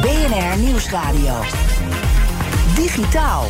BNR Nieuwsradio. Digitaal.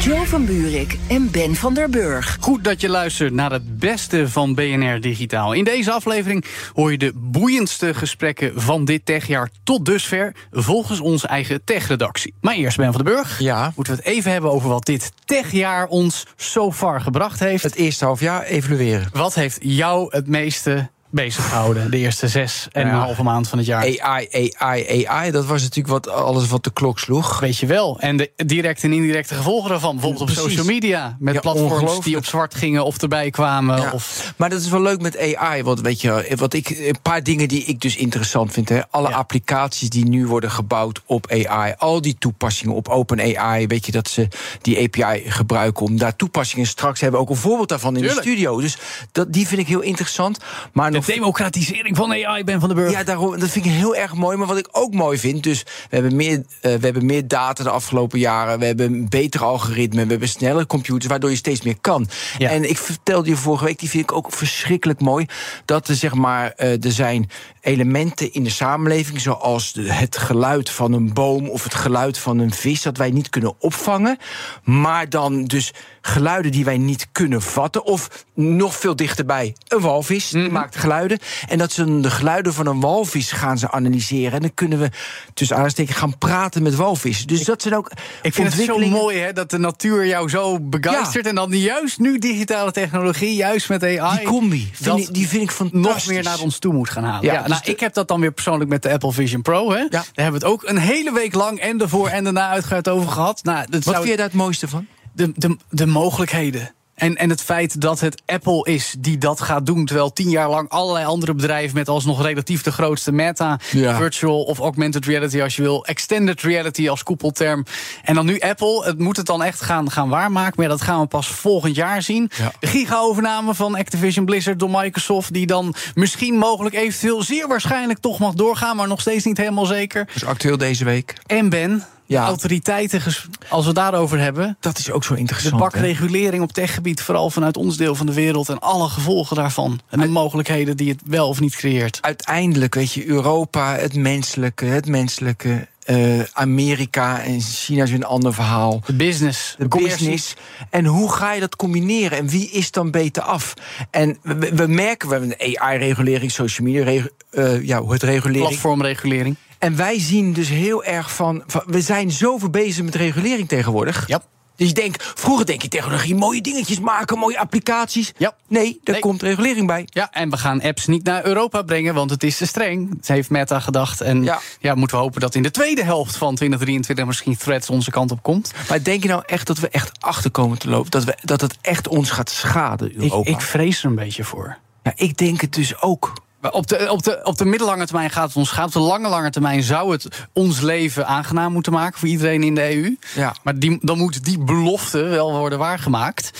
Joe van Buurik en Ben van der Burg. Goed dat je luistert naar het beste van BNR Digitaal. In deze aflevering hoor je de boeiendste gesprekken van dit techjaar tot dusver, volgens onze eigen techredactie. Maar eerst Ben van der Burg. Ja. Moeten we het even hebben over wat dit techjaar ons so far gebracht heeft. Het eerste half jaar evalueren. Wat heeft jou het meeste bezig gehouden de eerste zes en Ja. een halve maand van het jaar? AI, AI, AI. Dat was natuurlijk wat, alles wat de klok sloeg. Weet je wel. En de directe en indirecte gevolgen daarvan. Bijvoorbeeld op social media. Met Ja, platforms die op zwart gingen of erbij kwamen. Ja. Of, Maar dat is wel leuk met AI. Want weet je, wat ik, een paar dingen die ik dus interessant vind. Hè. Alle applicaties die nu worden gebouwd op AI. Al die toepassingen op OpenAI. Weet je dat ze die API gebruiken om daar toepassingen straks te hebben. Ook een voorbeeld daarvan in Tuurlijk. de studio. Dus dat, die vind ik heel interessant. Maar de nog democratisering van AI, Ben van der Burg. Ja, daarom, dat vind ik heel erg mooi. Maar wat ik ook mooi vind, dus we hebben meer, eh, we hebben meer data de afgelopen jaren. We hebben een betere algoritme. We hebben snellere computers, waardoor je steeds meer kan. Ja. En ik vertelde je vorige week, die vind ik ook verschrikkelijk mooi. Dat er zeg maar, eh, er zijn elementen in de samenleving, zoals de- het geluid van een boom of het geluid van een vis, dat wij niet kunnen opvangen. Maar dan dus geluiden die wij niet kunnen vatten. Of nog veel dichterbij, een walvis Mhm. maakt geluiden. En dat ze de geluiden van een walvis gaan ze analyseren. En dan kunnen we tussen aanstekens gaan praten met walvissen. Dus dat zijn ook Ik vind het zo mooi hè, dat de natuur jou zo begeistert. En dan juist nu digitale technologie, juist met AI. Die combi, vind ik- die vind ik fantastisch. nog meer naar ons toe moet gaan halen. Ja, Ja, dus nou, de- ik heb dat dan weer persoonlijk met de Apple Vision Pro. Hè. Daar hebben we het ook een hele week lang en ervoor en daarna uitgebreid over gehad. Nou, dat Wat zou- vind je daar het mooiste van? De, de, de mogelijkheden. En, en het feit dat het Apple is die dat gaat doen. Terwijl tien jaar lang allerlei andere bedrijven met alsnog relatief de grootste meta, Ja. virtual of augmented reality als je wil, extended reality als koepelterm. En dan nu Apple. Het moet het dan echt gaan, gaan waarmaken. Maar ja, dat gaan we pas volgend jaar zien. Ja. De giga-overname van Activision Blizzard door Microsoft. Die dan misschien mogelijk eventueel zeer waarschijnlijk toch mag doorgaan. Maar nog steeds niet helemaal zeker. Is actueel deze week. En Ben, Ja. de autoriteiten, als we daarover hebben. Dat is ook zo De interessant. bak hè? regulering op techgebied, vooral vanuit ons deel van de wereld en alle gevolgen daarvan. En de mogelijkheden die het wel of niet creëert. Uiteindelijk, weet je, Europa, het menselijke, het menselijke. eh, Amerika en China is een ander verhaal. De business, de business. En hoe ga je dat combineren? En wie is dan beter af? En we, merken, we hebben een AI-regulering, social media, eh, ja, hoe het regulering. Platformregulering. En wij zien dus heel erg van, van- We zijn zoveel bezig met regulering tegenwoordig. Ja. Dus je denkt, vroeger denk je technologie, mooie dingetjes maken, mooie applicaties. Ja. Nee, Nee. komt regulering bij. Ja, en we gaan apps niet naar Europa brengen, want het is te streng. Dat heeft Meta gedacht. En ja. Ja. moeten we hopen dat in de tweede helft van 2023 misschien Threads onze kant op komt. Maar denk je nou echt dat we echt achter komen te lopen? Dat, we, dat het echt ons gaat schaden, Ik, Europa? ik vrees er een beetje voor. ja, ik denk het dus ook. Op de, op, de, op de middellange termijn gaat het ons gaan. Op de lange, lange termijn zou het ons leven aangenaam moeten maken voor iedereen in de EU. Ja. Maar die, dan moet die belofte wel worden waargemaakt.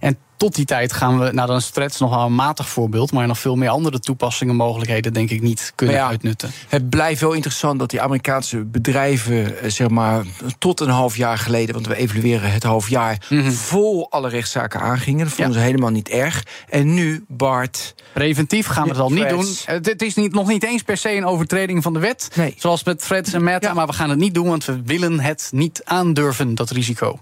En tot die tijd gaan we, nou dan is Threads nog wel een matig voorbeeld, maar nog veel meer andere toepassingen, mogelijkheden, denk ik, niet kunnen ja, uitnutten. Het blijft wel interessant dat die Amerikaanse bedrijven, eh, zeg maar, tot een half jaar geleden, want we evalueren het half jaar, vol alle rechtszaken aangingen. Dat vonden. Ja. ze helemaal niet erg. En nu, Bart. Preventief gaan we het al niet doen. Het het is niet, nog niet eens per se een overtreding van de wet. Nee. Zoals met Threads en Meta. Ja. Maar we gaan het niet doen, want we willen het niet aandurven, dat risico.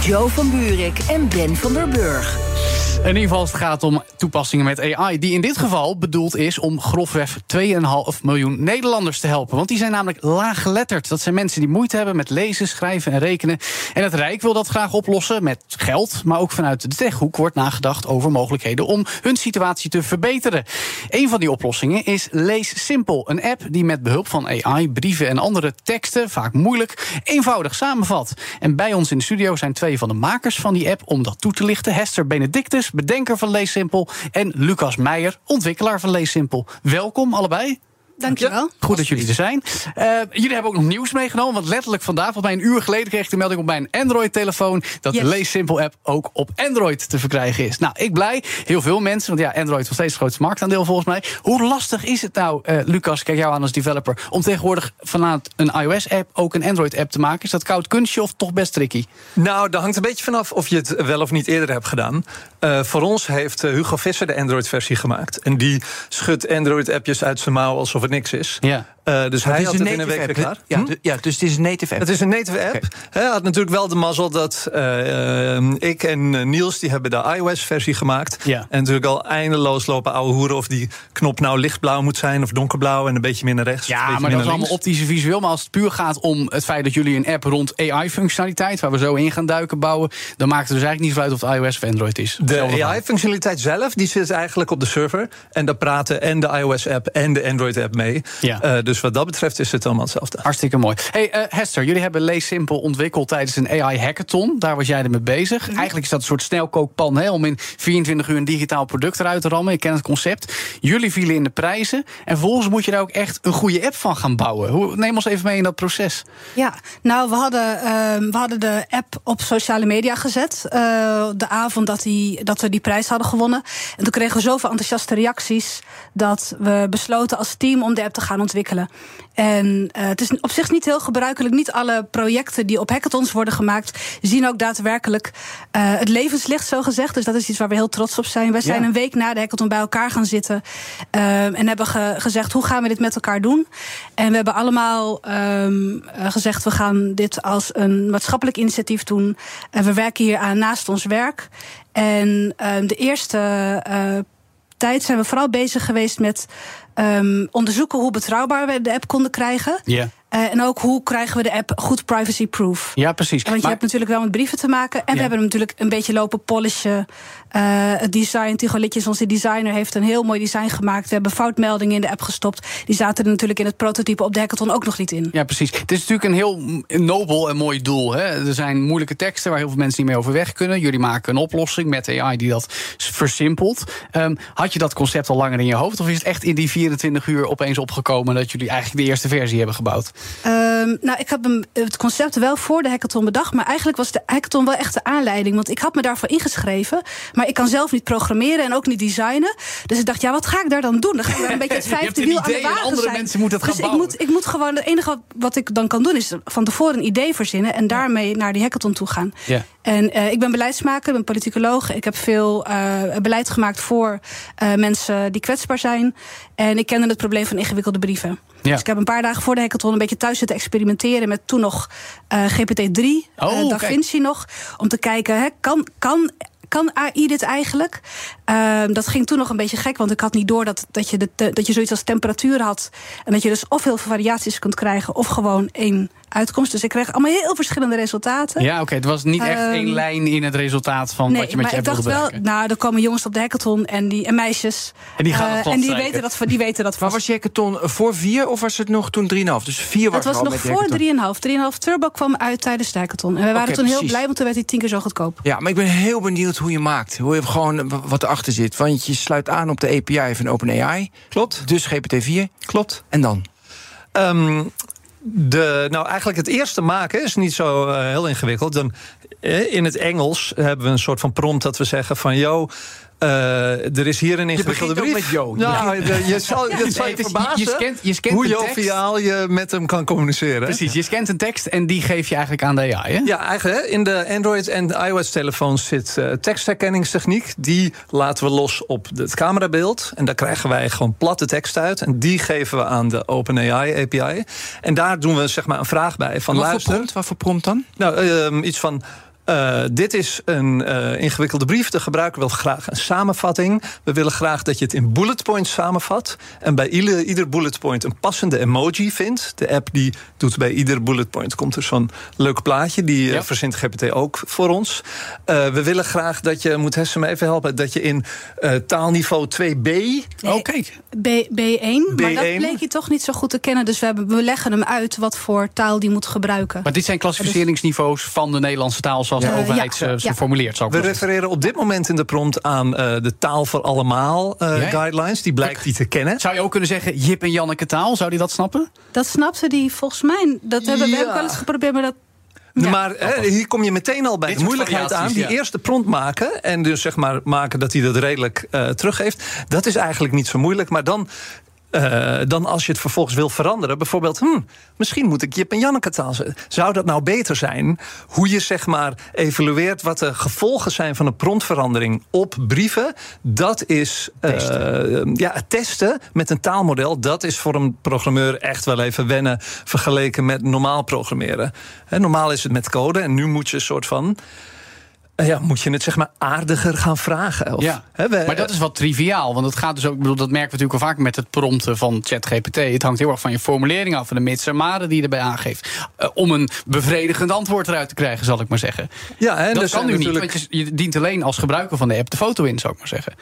Joe van Buurik en Ben van der Burg. In ieder geval het gaat om toepassingen met AI... die in dit geval bedoeld is om grofweg 2,5 miljoen Nederlanders te helpen. Want die zijn namelijk laaggeletterd. Dat zijn mensen die moeite hebben met lezen, schrijven en rekenen. En het Rijk wil dat graag oplossen met geld. Maar ook vanuit de techhoek wordt nagedacht over mogelijkheden... om hun situatie te verbeteren. Een van die oplossingen is Lees Simpel. Een app die met behulp van AI brieven en andere teksten... vaak moeilijk, eenvoudig samenvat. En bij ons in de studio zijn twee van de makers van die app... om dat toe te lichten. Hester Benedictus bedenker van LeesSimpel. En Lucas Meijer, ontwikkelaar van LeesSimpel. Welkom allebei. Dankjewel. Goed dat jullie er zijn. Uh, jullie hebben ook nog nieuws meegenomen. Want letterlijk vandaag, volgens mij een uur geleden, kreeg ik de melding op mijn Android-telefoon. dat yes. de Lees Simple app ook op Android te verkrijgen is. Nou, ik blij. Heel veel mensen. Want ja, Android is nog steeds het grootste marktaandeel volgens mij. Hoe lastig is het nou, uh, Lucas, kijk jou aan als developer. om tegenwoordig vanuit een iOS-app ook een Android-app te maken? Is dat koud kunstje of toch best tricky? Nou, dat hangt een beetje vanaf of je het wel of niet eerder hebt gedaan. Uh, voor ons heeft Hugo Visser de Android-versie gemaakt. En die schudt Android-appjes uit zijn mouw alsof het niks is. Ja. Uh, dus hij had het in een week weer klaar. Ja, hm? ja, dus het is een native app. Het is een native app. Okay. Hij had natuurlijk wel de mazzel dat uh, ik en Niels... die hebben de iOS-versie gemaakt. Ja. En natuurlijk al eindeloos lopen ouwe hoeren... of die knop nou lichtblauw moet zijn of donkerblauw... en een beetje meer naar rechts. Ja, maar dat is allemaal optische visueel. Maar als het puur gaat om het feit dat jullie een app rond AI-functionaliteit... waar we zo in gaan duiken, bouwen... dan maakt het dus eigenlijk niet zo uit of het iOS of Android is. De AI-functionaliteit zelf, die zit eigenlijk op de server. En daar praten en de iOS-app en de Android-app mee. Ja. Uh, dus wat dat betreft is het allemaal hetzelfde. Hartstikke mooi. Hey uh, Hester, jullie hebben Lees Simpel ontwikkeld tijdens een AI-hackathon. Daar was jij ermee bezig. Mm -hmm. Eigenlijk is dat een soort snelkookpan hè, om in 24 uur een digitaal product eruit te rammen. Ik ken het concept. Jullie vielen in de prijzen. En vervolgens moet je daar ook echt een goede app van gaan bouwen. Hoe, neem ons even mee in dat proces. Ja, nou, we hadden, uh, we hadden de app op sociale media gezet. Uh, de avond dat, die, dat we die prijs hadden gewonnen. En toen kregen we zoveel enthousiaste reacties. dat we besloten als team om de app te gaan ontwikkelen. En uh, het is op zich niet heel gebruikelijk. Niet alle projecten die op hackathons worden gemaakt, zien ook daadwerkelijk uh, het levenslicht, zo gezegd. Dus dat is iets waar we heel trots op zijn. Wij zijn een week na de hackathon bij elkaar gaan zitten. Uh, en hebben ge gezegd: hoe gaan we dit met elkaar doen? En we hebben allemaal um, gezegd: we gaan dit als een maatschappelijk initiatief doen. En we werken hier aan naast ons werk. En de eerste tijd zijn we vooral bezig geweest met um, onderzoeken hoe betrouwbaar we de app konden krijgen. Uh, en ook hoe krijgen we de app goed privacy-proof. Ja, precies. Want je maar... hebt natuurlijk wel met brieven te maken. En ja. we hebben hem natuurlijk een beetje lopen polishen. Uh, het design, Tigo Litjes, onze designer, heeft een heel mooi design gemaakt. We hebben foutmeldingen in de app gestopt. Die zaten er natuurlijk in het prototype op de hackathon ook nog niet in. Ja, precies. Het is natuurlijk een heel nobel en mooi doel. Hè? Er zijn moeilijke teksten waar heel veel mensen niet mee overweg kunnen. Jullie maken een oplossing met AI die dat versimpelt. Um, had je dat concept al langer in je hoofd? Of is het echt in die 24 uur opeens opgekomen dat jullie eigenlijk de eerste versie hebben gebouwd? Um, nou, ik heb hem, het concept wel voor de hackathon bedacht. Maar eigenlijk was de hackathon wel echt de aanleiding. Want ik had me daarvoor ingeschreven. Maar ik kan zelf niet programmeren en ook niet designen. Dus ik dacht, ja, wat ga ik daar dan doen? Dan ga ik daar een beetje het vijfde wiel aan de wagen andere zijn. mensen moeten het gaan dus ik moet, ik moet gewoon, het enige wat ik dan kan doen... is van tevoren een idee verzinnen... en daarmee naar die hackathon toe gaan. Ja. En uh, ik ben beleidsmaker, ik ben politicoloog. Ik heb veel uh, beleid gemaakt voor uh, mensen die kwetsbaar zijn. En ik kende het probleem van ingewikkelde brieven. Ja. Dus ik heb een paar dagen voor de hackathon een beetje thuis zitten experimenteren met toen nog uh, GPT-3, oh, uh, Da Vinci nog. Om te kijken, hè, kan, kan kan AI dit eigenlijk? Uh, dat ging toen nog een beetje gek, want ik had niet door dat, dat, je, de, dat je zoiets als temperatuur had. En dat je dus of heel veel variaties kunt krijgen, of gewoon één uitkomst. Dus ik kreeg allemaal heel verschillende resultaten. Ja, oké. Okay. Het was niet echt um, één lijn in het resultaat van nee, wat je met maar je ik dacht wel, nou, er komen jongens op de hackathon en, die, en meisjes. En die gaan uh, En die weten dat, die weten dat Maar was je hackathon voor vier of was het nog toen 3,5? Dus vier was Het was nog voor 3,5. 3,5 Turbo kwam uit tijdens de hackathon. En we waren okay, toen precies. heel blij, want toen werd hij tien keer zo goedkoop. Ja, maar ik ben heel benieuwd hoe je maakt. Hoe je gewoon wat erachter zit. Want je sluit aan op de API van OpenAI. Klopt. Dus GPT-4. Klopt. En dan? Um, de, nou, eigenlijk het eerste maken is niet zo uh, heel ingewikkeld. Dan, eh, in het Engels hebben we een soort van prompt dat we zeggen van... yo, er is hier een ingewikkelde je brief. met Jo. Nou, je, je zal, het zal je Nee, verbazen je scant, je scant hoe joviaal je met hem kan communiceren. Precies, je scant een tekst en die geef je eigenlijk aan de AI. Hè? Ja, eigenlijk in de Android en iOS-telefoons zit uh, tekstherkenningstechniek. Die laten we los op het camerabeeld. En daar krijgen wij gewoon platte tekst uit. En die geven we aan de OpenAI API. En daar doen we zeg maar een vraag bij. Van wat luister, voor prompt? Wat voor prompt dan? Nou, uh, iets van. Uh, dit is een uh, ingewikkelde brief. De gebruiker wil graag een samenvatting. We willen graag dat je het in bullet points samenvat. En bij ieder, ieder bullet point een passende emoji vindt. De app die doet bij ieder bullet point komt er zo'n leuk plaatje. Die uh, Ja. verzint GPT ook voor ons. we willen graag dat je, moet Hesse me even helpen, dat je in taalniveau 2b. Nee, Oh, kijk. B, B1, maar dat B1. bleek je toch niet zo goed te kennen. Dus we, hebben, we leggen hem uit wat voor taal die moet gebruiken. Maar dit zijn klassificeringsniveaus van de Nederlandse taal zoals de Eh, overheid ja, ze, ze ja. formuleert. Zou ik We refereren op dit moment in de prompt aan eh, de taal voor allemaal eh, guidelines. Die blijkt die te kennen. Zou je ook kunnen zeggen Jip en Janneke taal? Zou die dat snappen? Dat snapte die volgens mij. Dat hebben we hebben wel eens geprobeerd, maar dat. Ja. Maar hè, hier kom je meteen al bij Dit de moeilijkheid aan. Die ja. eerste prompt maken en dus zeg maar maken dat hij dat redelijk eh, teruggeeft. Dat is eigenlijk niet zo moeilijk. Maar dan, eh, dan als je het vervolgens wil veranderen, bijvoorbeeld, hm, misschien moet ik Jip en Janneke taal. Zou dat nou beter zijn? Hoe je zeg maar evalueert wat de gevolgen zijn van een promptverandering op brieven. Dat is eh, ja, het testen met een taalmodel. Dat is voor een programmeur echt wel even wennen vergeleken met normaal programmeren. Hè, normaal is het met code en nu moet je een soort van. Eh, Ja, moet je het zeg maar aardiger gaan vragen? Of, Ja, hè, we- maar dat is wat triviaal. Want het gaat dus ook, ik bedoel, dat merken we natuurlijk al vaak met het prompten van ChatGPT. Het hangt heel erg van je formulering af, van de mits en die je erbij aangeeft. Eh, om een bevredigend antwoord eruit te krijgen, zal ik maar zeggen. ja, en dat er kan nu niet, natuurlijk- want je, je dient alleen als gebruiker van de app de foto in, zou ik maar zeggen.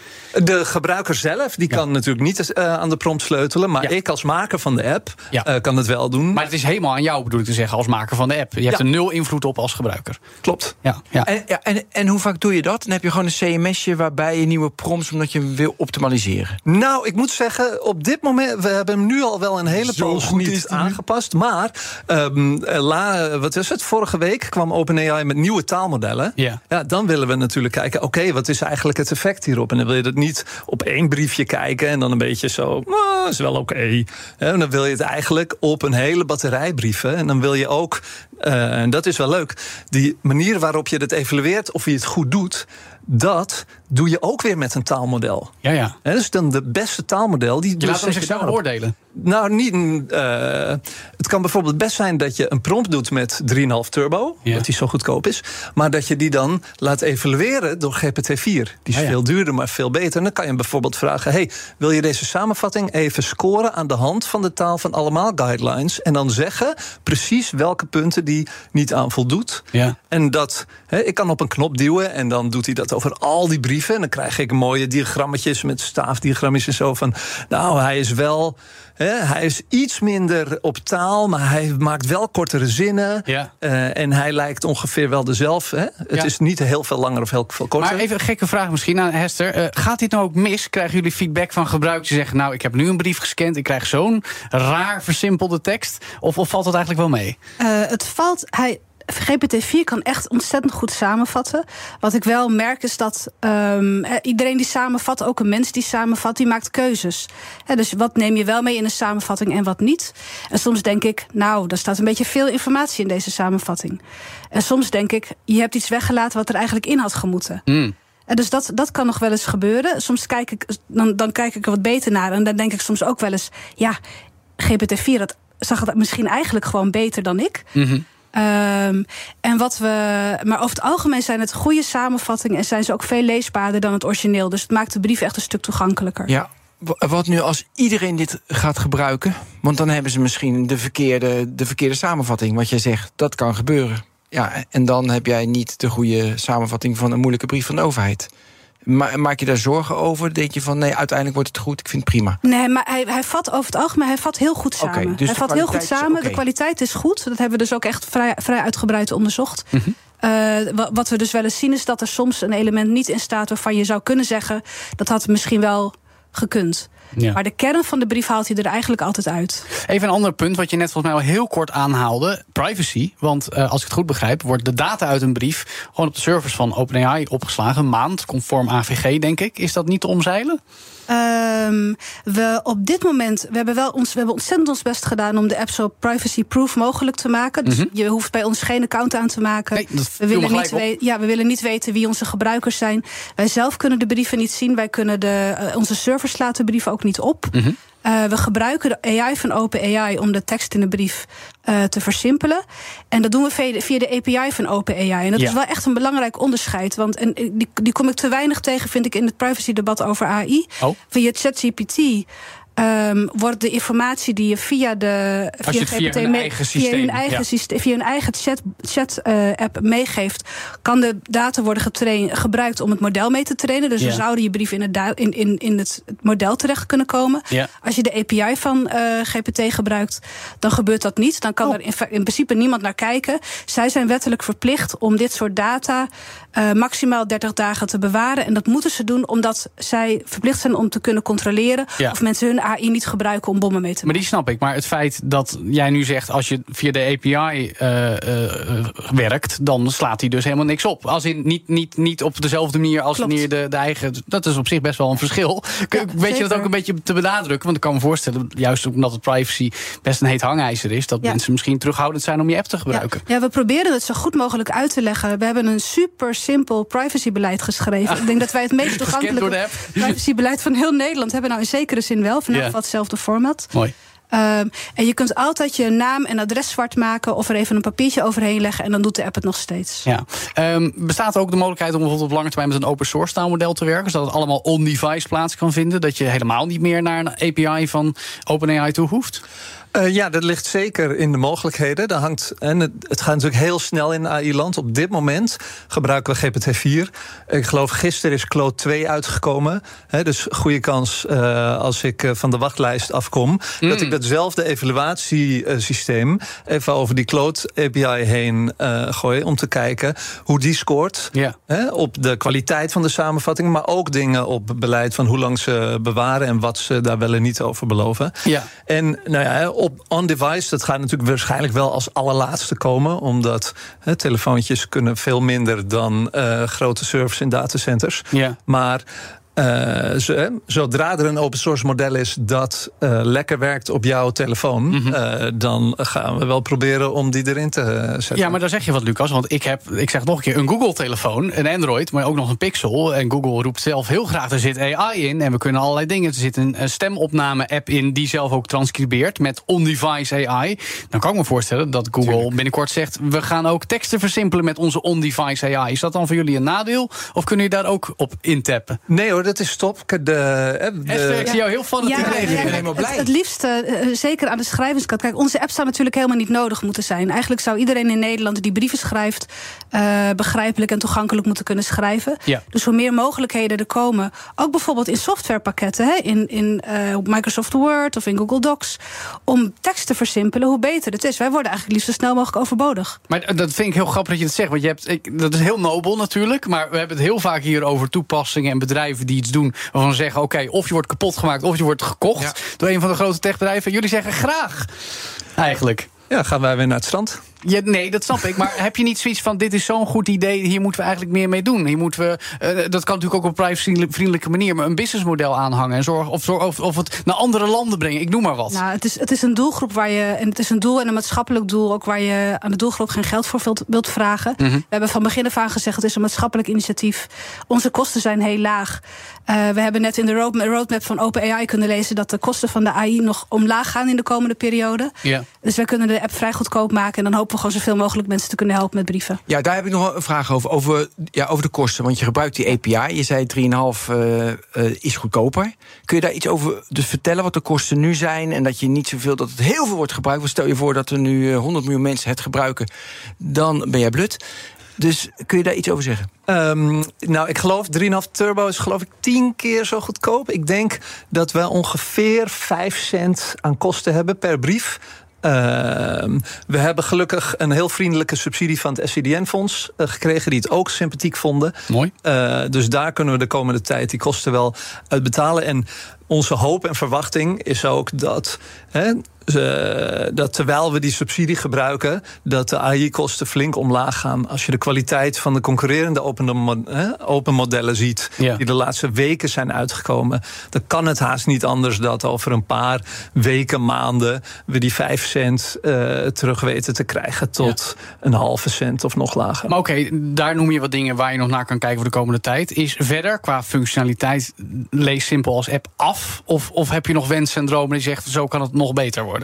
De gebruiker zelf die kan natuurlijk niet eh, aan de prompt sleutelen. Maar Ja. ik als maker van de app Ja. kan het wel doen. Maar het is helemaal aan jou, bedoel ik te zeggen, als maker van de app. Je hebt er nul invloed op als gebruiker. Klopt. Ja, ja. En, ja, en, en hoe vaak doe je dat? Dan heb je gewoon een CMS'je waarbij je nieuwe prompts... omdat je hem wil optimaliseren. Nou, ik moet zeggen, op dit moment, we hebben hem nu al wel een hele poos goed is niet aangepast. Maar, ehm, eh, la, wat is het? Vorige week kwam OpenAI met nieuwe taalmodellen. Ja. ja dan willen we natuurlijk kijken, oké, wat is eigenlijk het effect hierop? En dan wil je dat niet op één briefje kijken en dan een beetje zo, "Ah, is wel oké. Hè, En dan wil je het eigenlijk op een hele batterij brieven. En dan wil je ook, eh, en dat is wel leuk, die manier waarop je het evalueert of je het goed doet, dat doe je ook weer met een taalmodel. ja, ja. Hè, dus dan de beste taalmodel. Die Je dus laat hem zet je zichzelf oordelen. Nou, niet. eh, het kan bijvoorbeeld best zijn dat je een prompt doet met 3,5 turbo, Ja. omdat die zo goedkoop is. Maar dat je die dan laat evalueren door GPT-4. Die is Ja, ja. veel duurder, maar veel beter. En dan kan je hem bijvoorbeeld vragen: hey, wil je deze samenvatting even scoren aan de hand van de taal van allemaal guidelines? En dan zeggen precies welke punten die niet aan voldoet. Ja. En dat, ik kan op een knop duwen en dan doet hij dat over al die brieven. En dan krijg ik mooie diagrammetjes met staafdiagrammetjes en zo van. Nou, hij is wel. Hè, hij is iets minder op taal, maar hij maakt wel kortere zinnen. Ja. Eh, en hij lijkt ongeveer wel dezelfde. Hè? Het Ja. is niet heel veel langer of heel veel korter. Maar even een gekke vraag misschien aan Hester. Eh, gaat dit nou ook mis? Krijgen jullie feedback van gebruikers die zeggen... nou, ik heb nu een brief gescand, ik krijg zo'n raar versimpelde tekst? Of, of valt dat eigenlijk wel mee? Eh, het valt. Hij, GPT-4 kan echt ontzettend goed samenvatten. Wat ik wel merk is dat ehm, eh, iedereen die samenvat, ook een mens die samenvat, die maakt keuzes. Dus wat neem je wel mee in een samenvatting en wat niet? En soms denk ik, nou, er staat een beetje veel informatie in deze samenvatting. En soms denk ik, je hebt iets weggelaten wat er eigenlijk in had gemoeten. En dus dat, dat kan nog wel eens gebeuren. Soms kijk ik, dan, dan kijk ik er wat beter naar. En dan denk ik soms ook wel eens, ja, GPT-4 dat zag het misschien eigenlijk gewoon beter dan ik. Ehm, en wat we, maar over het algemeen zijn het goede samenvattingen en zijn ze ook veel leesbaarder dan het origineel. Dus het maakt de brief echt een stuk toegankelijker. Ja, wa- wat nu als iedereen dit gaat gebruiken? Want dan hebben ze misschien de verkeerde, de verkeerde samenvatting. Wat jij zegt, dat kan gebeuren. Ja, en dan heb jij niet de goede samenvatting van een moeilijke brief van de overheid. Ma- maak je daar zorgen over? Denk je van nee, uiteindelijk wordt het goed, ik vind het prima. Nee, maar hij, hij vat over het algemeen hij vat heel goed Oké, samen. dus hij vat heel goed is samen. De kwaliteit is goed. Dat hebben we dus ook echt vrij, vrij uitgebreid onderzocht. Mhm. Eh, wa- wat we dus wel eens zien is dat er soms een element niet in staat waarvan je zou kunnen zeggen dat had misschien wel gekund. Ja. Maar de kern van de brief haalt hij er eigenlijk altijd uit. Even een ander punt wat je net volgens mij al heel kort aanhaalde. Privacy. Want eh, als ik het goed begrijp, wordt de data uit een brief... gewoon op de servers van OpenAI opgeslagen. Een maand, conform AVG, denk ik. Is dat niet te omzeilen? Ehm, we op dit moment, we hebben wel ons, we hebben ontzettend ons best gedaan om de app zo privacy-proof mogelijk te maken. Dus je hoeft bij ons geen account aan te maken. Mhm. Nee, we willen, niet we- ja, we willen niet weten wie onze gebruikers zijn. Wij zelf kunnen de brieven niet zien. Wij kunnen de, eh, onze servers laten de brieven ook niet op. Mhm. Eh, we gebruiken de AI van OpenAI om de tekst in de brief eh, te versimpelen. En dat doen we via de, via de API van OpenAI. En dat Ja. is wel echt een belangrijk onderscheid. Want en, die, die kom ik te weinig tegen, vind ik, in het privacy-debat over AI. Oh. Via ChatGPT ehm, wordt de informatie die je via de Als je het via hun me- eigen via systeem, hun eigen, ja. syste- via hun eigen chat, chat eh, app meegeeft, kan de data worden getrain, gebruikt om het model mee te trainen. Dus Ja. dan zouden je brief in het, in, in, in het, model terecht kunnen komen. Ja. Als je de API van eh, GPT gebruikt, dan gebeurt dat niet. Dan kan Oh. er in principe niemand naar kijken. Zij zijn wettelijk verplicht om dit soort data eh, maximaal 30 dagen te bewaren. En dat moeten ze doen omdat zij verplicht zijn om te kunnen controleren Ja. of mensen hun AI niet gebruiken om bommen mee te Maar maken. die snap ik. Maar het feit dat jij nu zegt, als je via de API eh, eh, werkt, dan slaat hij dus helemaal niks op. Als in niet, niet, niet op dezelfde manier als Klopt. wanneer de, de eigen. Dat is op zich best wel een verschil. Ja, Weet je dat ook een beetje te benadrukken? Want ik kan me voorstellen, juist omdat het privacy best een heet hangijzer is, dat Ja. mensen misschien terughoudend zijn om je app te gebruiken. ja, we proberen het zo goed mogelijk uit te leggen. We hebben een super simpel privacybeleid geschreven. Ik denk dat wij het meest toegankelijke privacybeleid van heel Nederland hebben. Nou, in zekere zin wel, van Ja. ja. hetzelfde format. Mooi. Ehm, en je kunt altijd je naam en adres zwart maken of er even een papiertje overheen leggen en dan doet de app het nog steeds. Ja. Ehm, bestaat er ook de mogelijkheid om bijvoorbeeld op lange termijn met een open source taalmodel te werken, zodat het allemaal on-device plaats kan vinden? Dat je helemaal niet meer naar een API van OpenAI toe hoeft? Eh, ja, dat ligt zeker in de mogelijkheden. Dat hangt, en het, het gaat natuurlijk heel snel in AI-land. Op dit moment gebruiken we GPT-4. Ik geloof gisteren is Claude 2 uitgekomen. Dus goede kans eh, als ik eh, van de wachtlijst afkom... dat ik datzelfde evaluatiesysteem even over die Claude API heen gooi... om te kijken hoe die scoort op de kwaliteit van de samenvatting... maar ook dingen op beleid van hoe lang ze bewaren... en wat ze daar wel en niet over beloven. Ja. En nou ja, op on-device, dat gaat natuurlijk waarschijnlijk wel als allerlaatste komen. Omdat telefoontjes kunnen veel minder dan eh, grote servers in datacenters. Ja. Maar eh, zodra er een open source model is dat eh, lekker werkt op jouw telefoon, Mhm. eh, dan gaan we wel proberen om die erin te zetten. Ja, maar daar zeg je wat, Lucas. Want ik heb, ik zeg nog een keer, een Google-telefoon, een Android, maar ook nog een Pixel. En Google roept zelf heel graag, er zit AI in. En we kunnen allerlei dingen. Er zit een, een stemopname-app in die zelf ook transcribeert met on-device AI. Dan kan ik me voorstellen dat Google binnenkort zegt, we gaan ook teksten versimpelen met onze on-device AI. Is dat dan voor jullie een nadeel? Of kunnen jullie daar ook op intappen? Nee hoor, dat is top. De, hè, de- Esther, ik zie jou heel fanatiek Ja, reageren. ja, helemaal blij. Het, het liefste, eh, zeker aan de schrijverskant. Kijk, onze app zou natuurlijk helemaal niet nodig moeten zijn. Eigenlijk zou iedereen in Nederland die brieven schrijft... eh, begrijpelijk en toegankelijk moeten kunnen schrijven. Ja. Dus hoe meer mogelijkheden er komen... ook bijvoorbeeld in softwarepakketten... Hè, in, in eh, Microsoft Word of in Google Docs... om tekst te versimpelen, hoe beter het is. Wij worden eigenlijk liefst zo snel mogelijk overbodig. Maar dat vind ik heel grappig dat je het zegt. Want je hebt, ik, dat is heel nobel natuurlijk. Maar we hebben het heel vaak hier over toepassingen en bedrijven die iets doen. waarvan ze zeggen: oké, of je wordt kapot gemaakt of je wordt gekocht Ja. door een van de grote techbedrijven. Jullie zeggen graag. Eigenlijk. ja, gaan wij weer naar het strand. Ja, nee, dat snap ik. Maar heb je niet zoiets van: dit is zo'n goed idee, hier moeten we eigenlijk meer mee doen? Hier moeten we, eh, dat kan natuurlijk ook op een privacyvriendelijke manier, maar een businessmodel aanhangen en zorgen of, of, of het naar andere landen brengen. Ik noem maar wat. Nou, het is, het is een doelgroep waar je. En het is een doel en een maatschappelijk doel ook waar je aan de doelgroep geen geld voor wilt, wilt vragen. We hebben van begin af aan gezegd: het is een maatschappelijk initiatief. Onze kosten zijn heel laag. Eh, we hebben net in de roadmap, roadmap van OpenAI kunnen lezen dat de kosten van de AI nog omlaag gaan in de komende periode. Ja. Dus wij kunnen de app vrij goedkoop maken. En dan hopen we gewoon zoveel mogelijk mensen te kunnen helpen met brieven. Ja, daar heb ik nog een vraag over. Over, ja, over de kosten. Want je gebruikt die API. Je zei 3,5 eh, eh, is goedkoper. Kun je daar iets over dus vertellen wat de kosten nu zijn? En dat je niet zoveel, dat het heel veel wordt gebruikt. Want stel je voor dat er nu eh, 100 miljoen mensen het gebruiken. Dan ben jij blut. Dus kun je daar iets over zeggen? Ehm, nou, ik geloof 3,5 turbo is geloof ik 10 keer zo goedkoop. Ik denk dat we ongeveer 5 cent aan kosten hebben per brief. Ehm, we hebben gelukkig een heel vriendelijke subsidie van het SCDN-fonds eh, gekregen, die het ook sympathiek vonden. Mooi. Eh, dus daar kunnen we de komende tijd die kosten wel uitbetalen. En onze hoop en verwachting is ook dat, hè, dat terwijl we die subsidie gebruiken, dat de AI-kosten flink omlaag gaan. Als je de kwaliteit van de concurrerende open, open modellen ziet, Ja. die de laatste weken zijn uitgekomen, dan kan het haast niet anders dat over een paar weken, maanden, we die 5 cent eh, terug weten te krijgen tot een halve cent of nog lager. Maar oké, daar noem je wat dingen waar je nog naar kan kijken voor de komende tijd. Is verder qua functionaliteit lees simpel als app af? Of, of heb je nog wens en dromen die zegt zo kan het nog beter worden?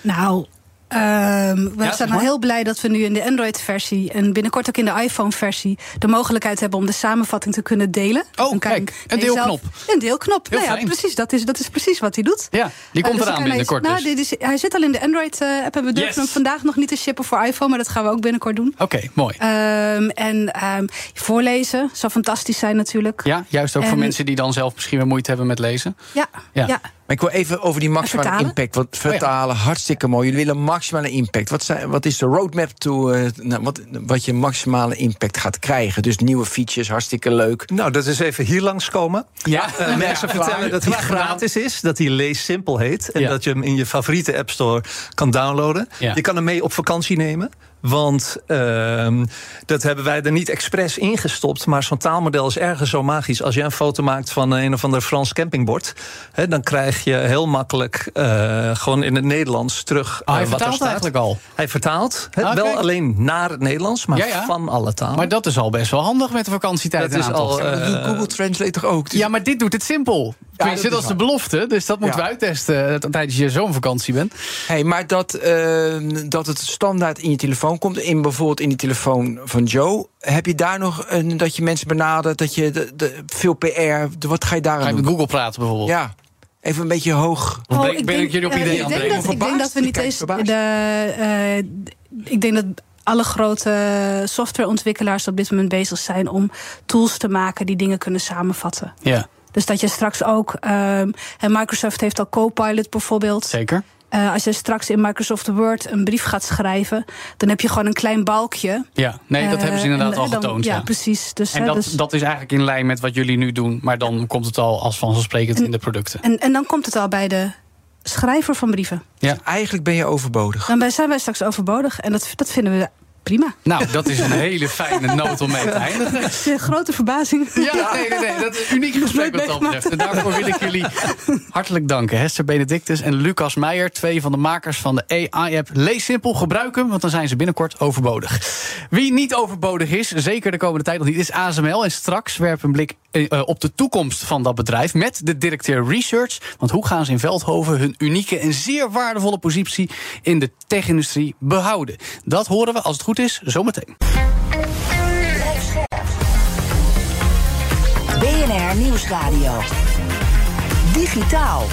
Nou, Ehm, we Ja, zijn al heel blij dat we nu in de Android-versie en binnenkort ook in de iPhone-versie de mogelijkheid hebben om de samenvatting te kunnen delen. Oh, kijk, een zelf- deelknop. Een deelknop. Heel nou ja, precies. Dat is, dat is precies wat hij doet. Ja, die komt Eh, dus eraan hij- binnenkort nou, dus. is, hij zit al in de Android-app en we durven Yes. hem vandaag nog niet te shippen voor iPhone, maar dat gaan we ook binnenkort doen. Oké, mooi. Ehm, en ehm, voorlezen zou fantastisch zijn natuurlijk. Ja, juist ook voor en- mensen die dan zelf misschien weer moeite hebben met lezen. Ja, Ja. ja. Maar ik wil even over die maximale vertalen? impact. Want vertalen, hartstikke mooi. Jullie willen maximale impact. Wat, zijn, wat is de roadmap to eh, nou, wat, wat je maximale impact gaat krijgen? Dus nieuwe features, hartstikke leuk. Nou, dat is even hier langskomen. Ja, Eh, mensen vertellen dat hij gratis is, dat hij Lees Simpel heet. En Ja. dat je hem in je favoriete App Store kan downloaden. Ja. Je kan hem mee op vakantie nemen. Want ehm, dat hebben wij er niet expres ingestopt. Maar zo'n taalmodel is ergens zo magisch. Als je een foto maakt van een of ander Frans campingbord... Hè, dan krijg je heel makkelijk eh, gewoon in het Nederlands terug Oh, hij eh, wat er vertaalt staat. eigenlijk al. Hij vertaalt. hè, Ah, wel alleen naar het Nederlands, maar Ja, ja. van alle talen. Maar dat is al best wel handig met de vakantietijd. Dat is al, Dat eh, doet Google Translate toch ook? Dus- Ja, maar dit doet het simpel. Dat dat, is is de belofte. Dus dat moeten Ja. we uittesten eh, tijdens je zo'n vakantie bent. Hey, maar dat, eh, dat het standaard in je telefoon komt, in bijvoorbeeld in die telefoon van Joe, heb je daar nog een, dat je mensen benadert, dat je de, de, veel PR, de- wat ga je daar Ga je aan met doen? Google praten bijvoorbeeld. Ja, even een beetje hoog. Of ben- ik ben ik jullie op eh, ideeën ik aan denk het brengen? ik denk dat we niet eens de. eh, ik denk dat alle grote softwareontwikkelaars op dit moment bezig zijn om tools te maken die dingen kunnen samenvatten. Ja, Dus dat je straks ook. ehm, en Microsoft heeft al Copilot bijvoorbeeld. zeker. Eh, als je straks in Microsoft Word een brief gaat schrijven, dan heb je gewoon een klein balkje. Ja, nee, dat Eh, hebben ze inderdaad en, al dan- getoond. Ja, Ja. precies. Dus, En hè, dat, dus- dat is eigenlijk in lijn met wat jullie nu doen. Maar dan komt het al als vanzelfsprekend in de producten. en, en dan komt het al bij de schrijver van brieven. Ja. Eigenlijk ben je overbodig. Dan zijn wij straks overbodig. En dat, dat vinden we prima. Nou, dat is een hele fijne noot om mee te eindigen. Grote verbazing. Ja, nee, nee, nee. Dat is een uniek gesprek wat dat betreft. En daarvoor wil ik jullie hartelijk danken. Hester Benedictus en Lucas Meijer, twee van de makers van de AI-app. Lees simpel, gebruik hem, want dan zijn ze binnenkort overbodig. Wie niet overbodig is, zeker de komende tijd nog niet, is ASML. En straks werpen we een blik op de toekomst van dat bedrijf met de directeur Research. Want hoe gaan ze in Veldhoven hun unieke en zeer waardevolle positie in de tech-industrie behouden? Dat horen we, als het goed is, zometeen. BNR Nieuwsradio. Digitaal.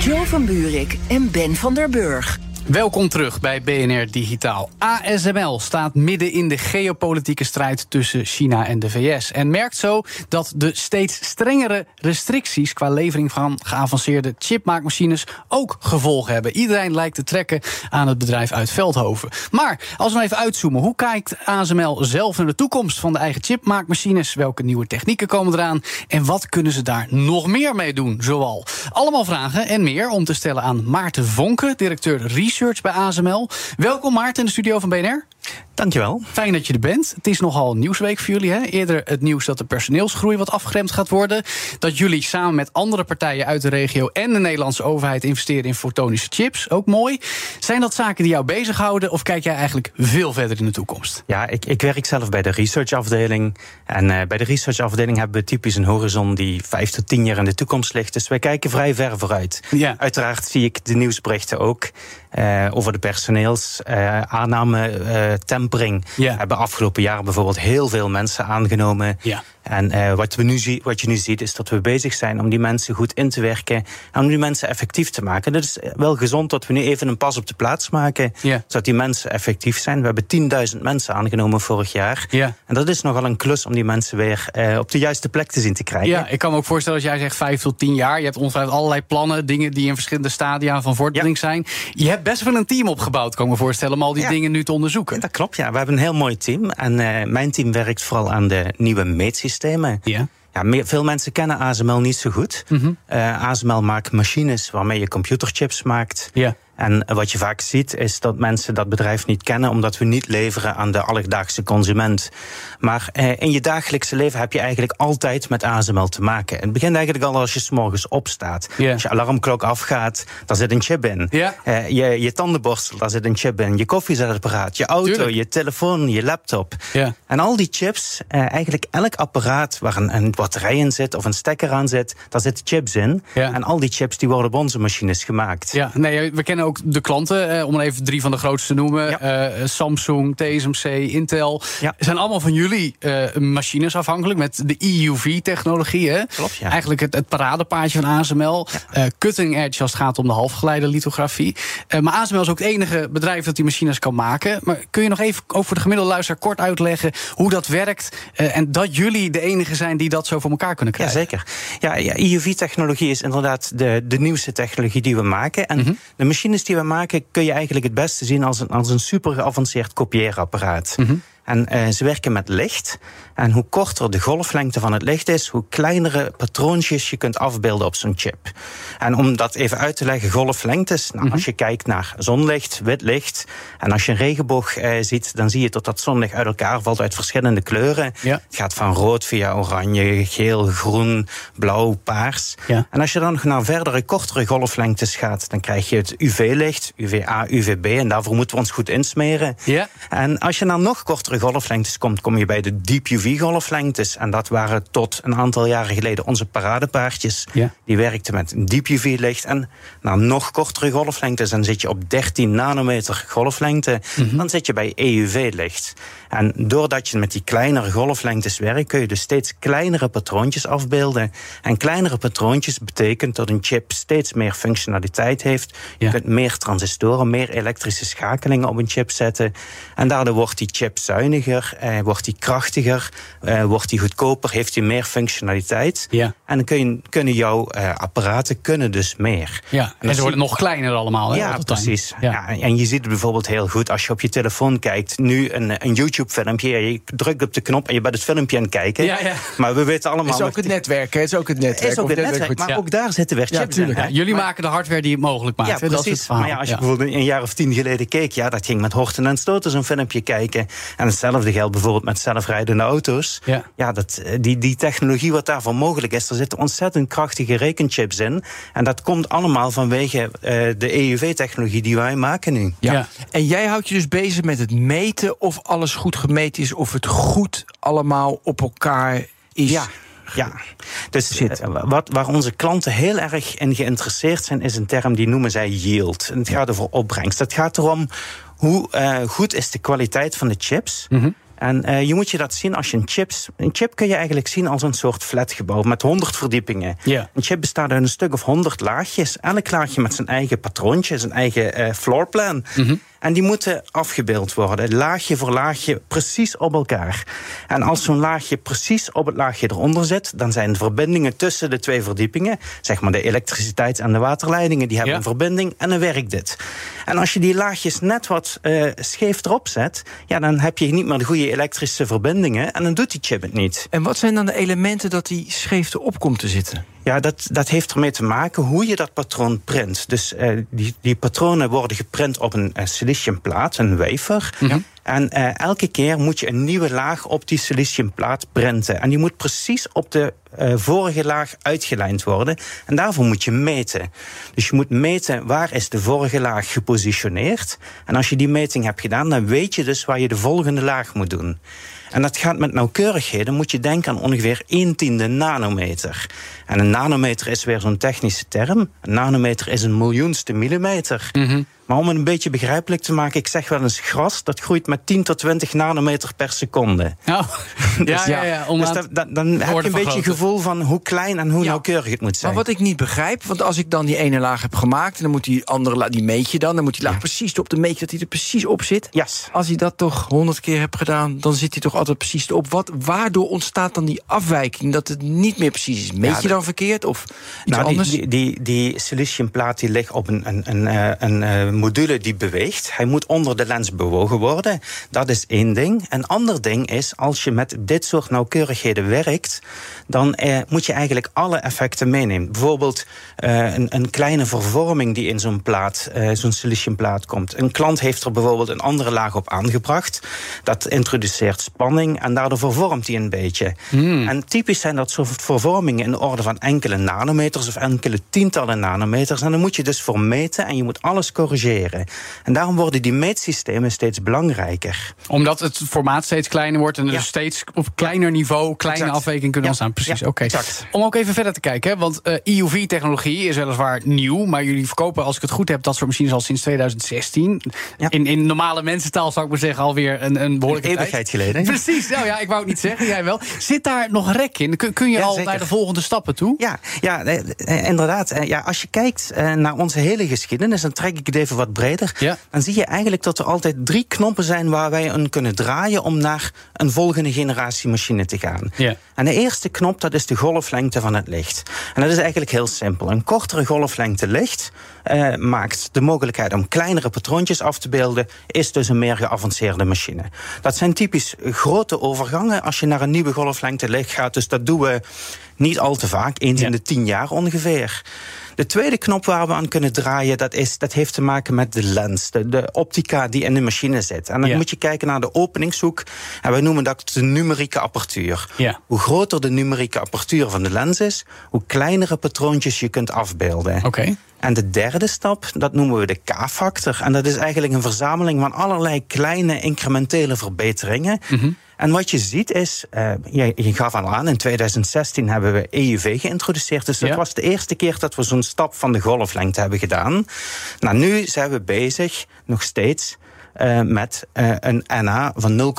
Joe van Buurik en Ben van der Burg. Welkom terug bij BNR Digitaal. ASML staat midden in de geopolitieke strijd tussen China en de VS. En merkt zo dat de steeds strengere restricties qua levering van geavanceerde chipmaakmachines ook gevolgen hebben. Iedereen lijkt te trekken aan het bedrijf uit Veldhoven. Maar als we even uitzoomen, hoe kijkt ASML zelf naar de toekomst van de eigen chipmaakmachines? Welke nieuwe technieken komen eraan? En wat kunnen ze daar nog meer mee doen, zoal? Allemaal vragen en meer om te stellen aan Maarten Vonken, directeur Research bij ASML. Welkom Maarten in de studio van BNR. Dankjewel. Fijn dat je er bent. Het is nogal een nieuwsweek voor jullie. Hè? Eerder het nieuws dat de personeelsgroei wat afgeremd gaat worden. Dat jullie samen met andere partijen uit de regio en de Nederlandse overheid investeren in fotonische chips. Ook mooi. Zijn dat zaken die jou bezighouden of kijk jij eigenlijk veel verder in de toekomst? Ja, ik, ik werk zelf bij de researchafdeling. En eh, bij de researchafdeling hebben we typisch een horizon die vijf tot tien jaar in de toekomst ligt. Dus wij kijken vrij ver vooruit. Ja. Uiteraard zie ik de nieuwsberichten ook eh, over de personeelsaanname, eh tempering. Ja. Hebben afgelopen jaar bijvoorbeeld heel veel mensen aangenomen. Ja. En eh, wat, we nu zie, wat je nu ziet, is dat we bezig zijn om die mensen goed in te werken. En om die mensen effectief te maken. Dat is wel gezond dat we nu even een pas op de plaats maken. Zodat die mensen effectief zijn. We hebben 10.000 mensen aangenomen vorig jaar. Ja. En dat is nogal een klus om die mensen weer eh, op de juiste plek te zien te krijgen. Ja, ik kan me ook voorstellen als jij zegt vijf tot tien jaar. Je hebt ongetwijfeld allerlei plannen, dingen die in verschillende stadia van voortdurend zijn. Je hebt best wel een team opgebouwd, kan ik me voorstellen, om al die Ja. dingen nu te onderzoeken. Dat klopt, ja. We hebben een heel mooi team. En eh, mijn team werkt vooral aan de nieuwe meetsystemen. Ja. Ja, meer- veel mensen kennen ASML niet zo goed. Mhm. Eh, ASML maakt machines waarmee je computerchips maakt. Ja. En wat je vaak ziet is dat mensen dat bedrijf niet kennen omdat we niet leveren aan de alledaagse consument. Maar eh, in je dagelijkse leven heb je eigenlijk altijd met ASML te maken. Het begint eigenlijk al als je s morgens opstaat. Als je alarmklok afgaat, daar zit een chip in. Eh, je, je tandenborstel, daar zit een chip in. Je koffiezetapparaat, je auto, Tuurlijk. je telefoon, je laptop. Ja. En al die chips, eh, eigenlijk elk apparaat waar een, een batterij in zit of een stekker aan zit, daar zitten chips in. En al die chips die worden op onze machines gemaakt. Ja, nee, we kennen ook de klanten, eh, om even drie van de grootste te noemen. Ja. Eh, Samsung, TSMC, Intel. Ja. Zijn allemaal van jullie eh, machines afhankelijk met de EUV-technologie. Klopt, ja. Eigenlijk het, het paradepaardje van ASML. Cutting edge als het gaat om de halfgeleiderlithografie. Eh, maar ASML is ook het enige bedrijf dat die machines kan maken. Maar kun je nog even ook voor de gemiddelde luisteraar kort uitleggen hoe dat werkt? en dat jullie de enige zijn die dat zo voor elkaar kunnen krijgen? zeker. Ja, ja, EUV-technologie is inderdaad de, de nieuwste technologie die we maken. En Mhm. de machines die we maken kun je eigenlijk het beste zien als een, als een super geavanceerd kopieerapparaat. Mhm. En eh, ze werken met licht. En hoe korter de golflengte van het licht is, hoe kleinere patroontjes je kunt afbeelden op zo'n chip. En om dat even uit te leggen, golflengtes. Nou, Mhm. Als je kijkt naar zonlicht, wit licht. En als je een regenboog eh, ziet, dan zie je dat dat zonlicht uit elkaar valt uit verschillende kleuren. Ja. Het gaat van rood via oranje, geel, groen, blauw, paars. Ja. En als je dan nog naar verdere, kortere golflengtes gaat, dan krijg je het UV-licht, UVA, UVB. En daarvoor moeten we ons goed insmeren. Ja. En als je naar nog kortere golflengtes komt, kom je bij de deep UV-golflengtes. En dat waren tot een aantal jaren geleden onze paradepaardjes. Ja. Die werkten met deep UV-licht. En naar nog kortere golflengtes, dan zit je op 13 nanometer golflengte. Mhm. Dan zit je bij EUV-licht. En doordat je met die kleinere golflengtes werkt, kun je dus steeds kleinere patroontjes afbeelden. En kleinere patroontjes betekent dat een chip steeds meer functionaliteit heeft. Je kunt meer transistoren, meer elektrische schakelingen op een chip zetten. En daardoor wordt die chip zuiniger, eh, wordt die krachtiger, eh, wordt die goedkoper, heeft die meer functionaliteit. Ja. En dan kun je, kunnen jouw eh, apparaten kunnen dus meer. Ja, en dat ze worden nog kleiner allemaal. Hè, ja, precies. Ja. Ja. en je ziet het bijvoorbeeld heel goed als je op je telefoon kijkt. Nu een, een YouTube-filmpje, je drukt op de knop en je bent het filmpje aan het kijken. Ja, ja. Maar we weten allemaal... Het is ook het netwerk, hè? Het is ook het netwerk. is ook het netwerk maar Ja. ook daar zitten weer chips in. Ja, hè? jullie Maar- maken de hardware die het mogelijk maakt. ja, hè? Dat is precies. maar ja, als je Ja. bijvoorbeeld een jaar of tien geleden keek, ja, dat ging met horten en stoten zo'n filmpje kijken. En hetzelfde geldt bijvoorbeeld met zelfrijdende auto's. Ja. dat, eh, die, die technologie wat daarvoor mogelijk is, er zitten ontzettend krachtige rekenchips in. En dat komt allemaal vanwege eh, de EUV-technologie die wij maken nu. Ja. Ja. En jij houdt je dus bezig met het meten of alles goed gemeten is, of het goed allemaal op elkaar is. Ja. Ja, dus Zit. eh, wat, waar onze klanten heel erg in geïnteresseerd zijn, is een term die noemen zij yield. En het gaat over opbrengst. Het gaat erom hoe eh, goed is de kwaliteit van de chips. Mhm. En eh, je moet je dat zien als je een chips. Een chip kun je eigenlijk zien als een soort flatgebouw met 100 verdiepingen. Een chip bestaat uit een stuk of 100 laagjes. Elk laagje met zijn eigen patroontje, zijn eigen eh, floorplan. En die moeten afgebeeld worden, laagje voor laagje, precies op elkaar. En als zo'n laagje precies op het laagje eronder zit, dan zijn de verbindingen tussen de twee verdiepingen, zeg maar de elektriciteit en de waterleidingen, die hebben Ja. een verbinding en dan werkt dit. En als je die laagjes net wat eh, scheef erop zet, ja, dan heb je niet meer de goede elektrische verbindingen en dan doet die chip het niet. En wat zijn dan de elementen dat die scheef erop komt te zitten? Ja, dat, dat heeft ermee te maken hoe je dat patroon print. Dus eh, die, die patronen worden geprint op een uh, siliciumplaat, een wafer. En eh, elke keer moet je een nieuwe laag op die siliciumplaat printen. En die moet precies op de eh, vorige laag uitgelijnd worden. En daarvoor moet je meten. Dus je moet meten waar is de vorige laag gepositioneerd. En als je die meting hebt gedaan, dan weet je dus waar je de volgende laag moet doen. En dat gaat met nauwkeurigheden, moet je denken aan ongeveer 1 tiende nanometer. En een nanometer is weer zo'n technische term. Een nanometer is een miljoenste millimeter. Maar om het een beetje begrijpelijk te maken, ik zeg wel eens gras, dat groeit met 10 tot 20 nanometer per seconde. Nou, ja, ja, ja. Om Dus aan- dat, dat- dan heb je een beetje grootte. gevoel van hoe klein en hoe Ja. nauwkeurig het moet zijn. Maar wat ik niet begrijp, want als ik dan die ene laag heb gemaakt... en dan moet die andere laag, die meet je dan... dan moet die laag precies erop, dan meet je dat hij er precies op zit. Yes. Als hij dat toch honderd keer hebt gedaan, dan zit hij toch altijd precies erop. Wat, waardoor ontstaat dan die afwijking dat het niet meer precies is? Meet Ja, je dan verkeerd of iets Nou, die, anders? die, die, die siliciumplaat die ligt op een, een, een, eh, een eh, module die beweegt. Hij moet onder de lens bewogen worden. Dat is één ding. Een ander ding is, als je met dit soort nauwkeurigheden werkt... dan eh, moet je eigenlijk alle effecten meenemen. Bijvoorbeeld eh, een, een, kleine vervorming die in zo'n plaat, uh, zo'n siliciumplaat komt. Een klant heeft er bijvoorbeeld een andere laag op aangebracht. Dat introduceert spanning en daardoor vervormt hij een beetje. Hmm. En typisch zijn dat soort vervormingen in de orde van enkele nanometers of enkele tientallen nanometers. En dan moet je dus voor meten en je moet alles corrigeren. En daarom worden die meetsystemen steeds belangrijker. Omdat het formaat steeds kleiner wordt en er dus steeds op kleiner niveau kleine exact. afwijkingen kunnen ontstaan. Precies, oké. Om ook even verder te kijken, hè, want uh, eh, EUV-technologie is weliswaar nieuw, maar jullie verkopen, als ik het goed heb, dat soort machines al sinds 2016. In, in normale mensentaal zou ik maar zeggen alweer een, een behoorlijke een eeuwigheid geleden. Precies, nou ja, ik wou het niet zeggen, jij wel. Zit daar nog rek in? Kun, kun je al naar de volgende stappen toe? Ja, ja eh, eh, inderdaad. Ja, als je kijkt naar onze hele geschiedenis, dan trek ik het even wat breder. Dan zie je eigenlijk dat er altijd drie knoppen zijn waar wij een kunnen draaien om naar een volgende generatie machine te gaan. Ja. En de eerste knop, dat is de golflengte van het licht. En dat is eigenlijk heel simpel. Een kortere golflengte licht uh, maakt de mogelijkheid om kleinere patroontjes af te beelden, is dus een meer geavanceerde machine. Dat zijn typisch grote overgangen als je naar een nieuwe golflengte licht gaat. Dus dat doen we niet al te vaak, eens in de tien jaar ongeveer. De tweede knop waar we aan kunnen draaien, dat, is, dat heeft te maken met de lens, de, de optica die in de machine zit. En dan moet je kijken naar de openingshoek. En wij noemen dat de numerieke apertuur. Ja. Hoe groter de numerieke apertuur van de lens is, hoe kleinere patroontjes je kunt afbeelden. Oké. En de derde stap, dat noemen we de K-factor. En dat is eigenlijk een verzameling van allerlei kleine incrementele verbeteringen. Mm en wat je ziet is, uh, je, je, gaf al aan, in 2016 hebben we EUV geïntroduceerd. Dus dat was de eerste keer dat we zo'n stap van de golflengte hebben gedaan. Nou, nu zijn we bezig, nog steeds, uh, met uh, een NA van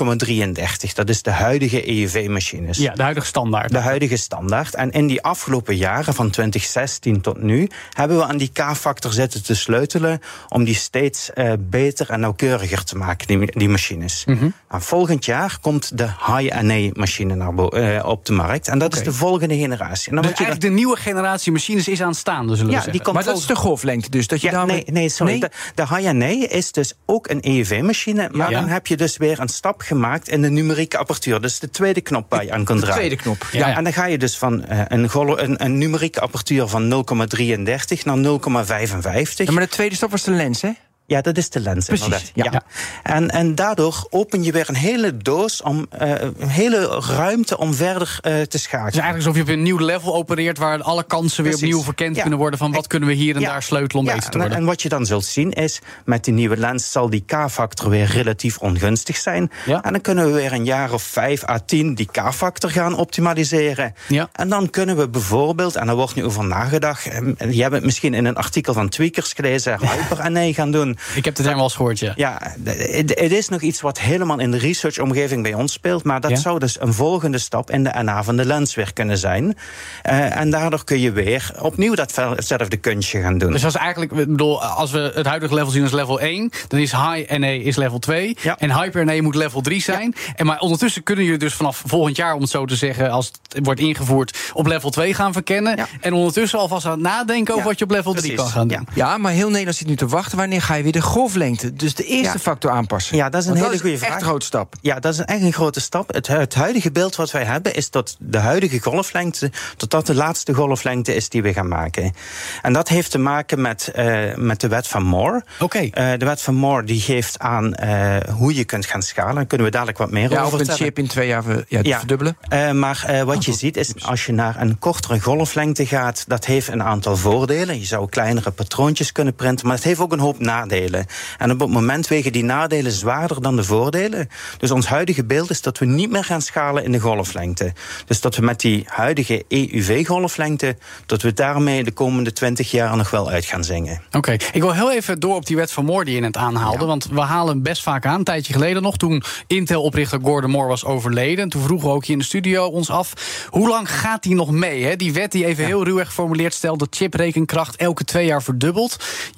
0,33. Dat is de huidige EUV-machines. Ja, de huidige standaard. De huidige standaard. En in die afgelopen jaren, van 2016 tot nu, hebben we aan die K-factor zitten te sleutelen om die steeds uh, beter en nauwkeuriger te maken, die, die machines. Mm -hmm. volgend jaar komt de High-NA-machine naar op de markt. En dat okay. is de volgende generatie. En dan dus eigenlijk de nieuwe generatie machines is aanstaande, zullen ja, we zeggen. maar dat is de golflengte dus? Dat je ja, nee, nee, sorry. Nee? De, de High-NA is dus ook een EUV machine Maar dan heb je dus weer een stap gemaakt in de numerieke apertuur. Dus de tweede knop waar je aan kan draaien. De tweede knop. Ja, En dan ga je dus van uh, een, een, een, numerieke apertuur van 0,33 naar 0,55. Ja, maar de tweede stap was de lens, hè? Ja, dat is de lens. Precies. Ja. ja. En, en daardoor open je weer een hele doos, om, uh, een hele ruimte om verder uh, te schakelen. Het is eigenlijk alsof je op een nieuw level opereert waar alle kansen weer opnieuw verkend kunnen worden van wat kunnen we hier en daar sleutelen om beter te worden. En, en wat je dan zult zien is, met die nieuwe lens zal die K-factor weer relatief ongunstig zijn. En dan kunnen we weer een jaar of 5 à 10 die K-factor gaan optimaliseren. Ja. En dan kunnen we bijvoorbeeld, en daar wordt nu over nagedacht, je hebt het misschien in een artikel van Tweakers gelezen, Hyper-NA gaan doen. Ik heb het helemaal eens gehoord, ja. Ja, het is nog iets wat helemaal in de research-omgeving bij ons speelt. Maar dat zou dus een volgende stap in de NA van de lens weer kunnen zijn. Uh, en daardoor kun je weer opnieuw datzelfde kunstje gaan doen. Dus als eigenlijk, ik bedoel, als we het huidige level zien als level 1, dan is high NA is level 2. Ja. En hyper NA moet level 3 zijn. Ja. En maar ondertussen kunnen jullie dus vanaf volgend jaar, om het zo te zeggen, als het wordt ingevoerd, op level 2 gaan verkennen. En ondertussen alvast aan het nadenken over wat je op level 3 kan gaan doen. Ja, maar heel Nederland zit nu te wachten. Wanneer ga je weer de golflengte. Dus de eerste factor aanpassen. Ja, dat is een hele goede vraag. Echt een grote stap. Ja, dat is echt een grote stap. Het, het, huidige beeld wat wij hebben is dat de huidige golflengte, tot dat de laatste golflengte is die we gaan maken. En dat heeft te maken met, uh, met de wet van Moore. Oké. Okay. Uh, de wet van Moore die geeft aan uh, hoe je kunt gaan schalen. Daar kunnen we dadelijk wat meer ja, over vertellen. Ja, een chip in twee jaar ja, ja. verdubbelen. maar wat oh, je ziet is, als je naar een kortere golflengte gaat, dat heeft een aantal voordelen. Je zou kleinere patroontjes kunnen printen, maar het heeft ook een hoop nadelen. En op het moment wegen die nadelen zwaarder dan de voordelen. Dus ons huidige beeld is dat we niet meer gaan schalen in de golflengte. Dus dat we met die huidige EUV-golflengte, dat we daarmee de komende 20 jaar nog wel uit gaan zingen. Oké, ik wil heel even door op die wet van Moore die je net aanhaalde. Want we halen hem best vaak aan, een tijdje geleden nog, toen Intel-oprichter Gordon Moore was overleden. En toen vroegen we ook hier in de studio ons af, hoe lang gaat die nog mee? Hè? Die wet die even heel ruwweg geformuleerd stelt dat chiprekenkracht elke twee jaar verdubbelt.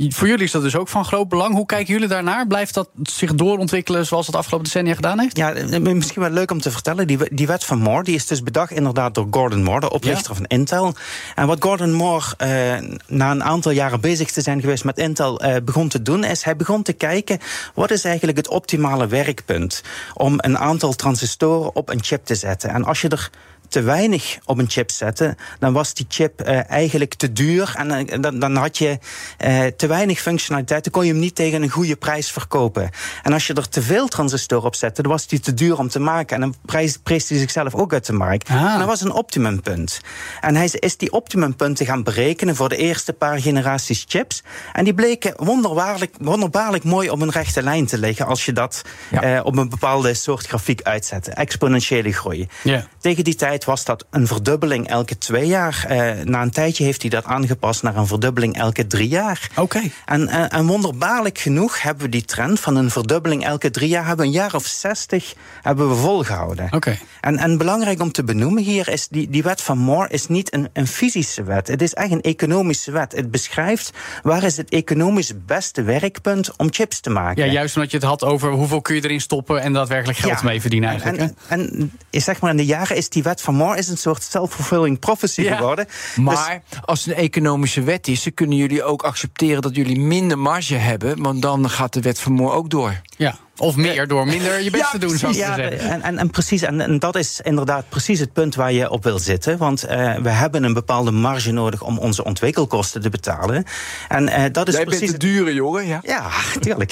Voor jullie is dat dus ook van groot belang. Hoe kijken jullie daarnaar? Blijft dat zich doorontwikkelen zoals het afgelopen decennia gedaan heeft? Ja, misschien wel leuk om te vertellen. Die, die wet van Moore die is dus bedacht inderdaad door Gordon Moore, de oprichter van Intel. En wat Gordon Moore uh, na een aantal jaren bezig te zijn geweest met Intel uh, begon te doen, is hij begon te kijken wat is eigenlijk het optimale werkpunt om een aantal transistoren op een chip te zetten. En als je er te weinig op een chip zette, dan was die chip uh, eigenlijk te duur. En uh, dan, dan, had je uh, te weinig functionaliteit. Dan kon je hem niet tegen een goede prijs verkopen. En als je er te veel transistoren op zette, dan was die te duur om te maken. En dan prijs, prees hij zichzelf ook uit de markt. Ah. En dat was een optimumpunt. En hij is die optimumpunten gaan berekenen voor de eerste paar generaties chips. En die bleken wonderbaarlijk, wonderbaarlijk mooi op een rechte lijn te liggen als je dat ja. op een bepaalde soort grafiek uitzette. Exponentiële groei. Yeah. Tegen die tijd was dat een verdubbeling elke twee jaar. Uh, na een tijdje heeft hij dat aangepast naar een verdubbeling elke drie jaar. Oké. Okay. En, en, wonderbaarlijk genoeg hebben we die trend van een verdubbeling elke drie jaar, hebben een jaar of zestig hebben we volgehouden. Oké. Okay. En, en belangrijk om te benoemen hier is, die, die wet van Moore is niet een, een fysische wet. Het is echt een economische wet. Het beschrijft waar is het economisch beste werkpunt om chips te maken. Ja, juist omdat je het had over hoeveel kun je erin stoppen en daadwerkelijk geld ja. mee verdienen eigenlijk. En, en, en zeg maar in de jaren is die wet van Moore is een soort self-fulfilling prophecy Ja. geworden. Maar als het een economische wet is, dan kunnen jullie ook accepteren dat jullie minder marge hebben, want dan gaat de wet van Moore ook door. Ja. Of meer door minder je best te doen, zou ik ja, zeggen. en, en, en precies, en, en, dat is inderdaad precies het punt waar je op wil zitten. Want uh, we hebben een bepaalde marge nodig om onze ontwikkelkosten te betalen. En uh, dat is Jij precies. bent de dure jongen, ja? Ja, tuurlijk.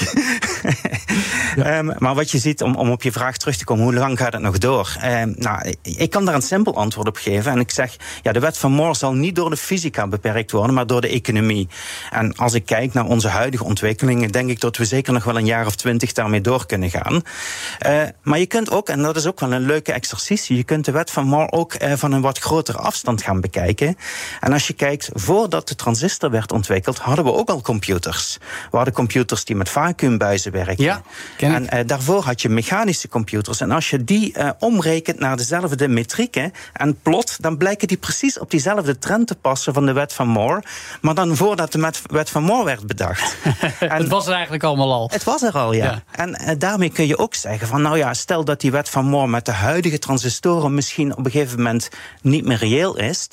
ja. Um, maar wat je ziet, om, om op je vraag terug te komen, hoe lang gaat het nog door? Um, nou, ik kan daar een simpel antwoord op geven. En ik zeg, ja, de wet van Moore zal niet door de fysica beperkt worden, maar door de economie. En als ik kijk naar onze huidige ontwikkelingen, denk ik dat we zeker nog wel een jaar of twintig daarmee door kunnen gaan. Uh, maar je kunt ook, en dat is ook wel een leuke exercitie, je kunt de wet van Moore ook uh, van een wat grotere afstand gaan bekijken. En als je kijkt, voordat de transistor werd ontwikkeld, hadden we ook al computers. We hadden computers die met vacuümbuizen werkten. Ja, en uh, daarvoor had je mechanische computers. En als je die omrekent naar dezelfde metrieken en plot, dan blijken die precies op diezelfde trend te passen van de wet van Moore. Maar dan voordat de wet van Moore werd bedacht. en het was er eigenlijk allemaal al. Het was er al, ja. ja. En daarmee kun je ook zeggen van, nou ja, stel dat die wet van Moore met de huidige transistoren misschien op een gegeven moment niet meer reëel is,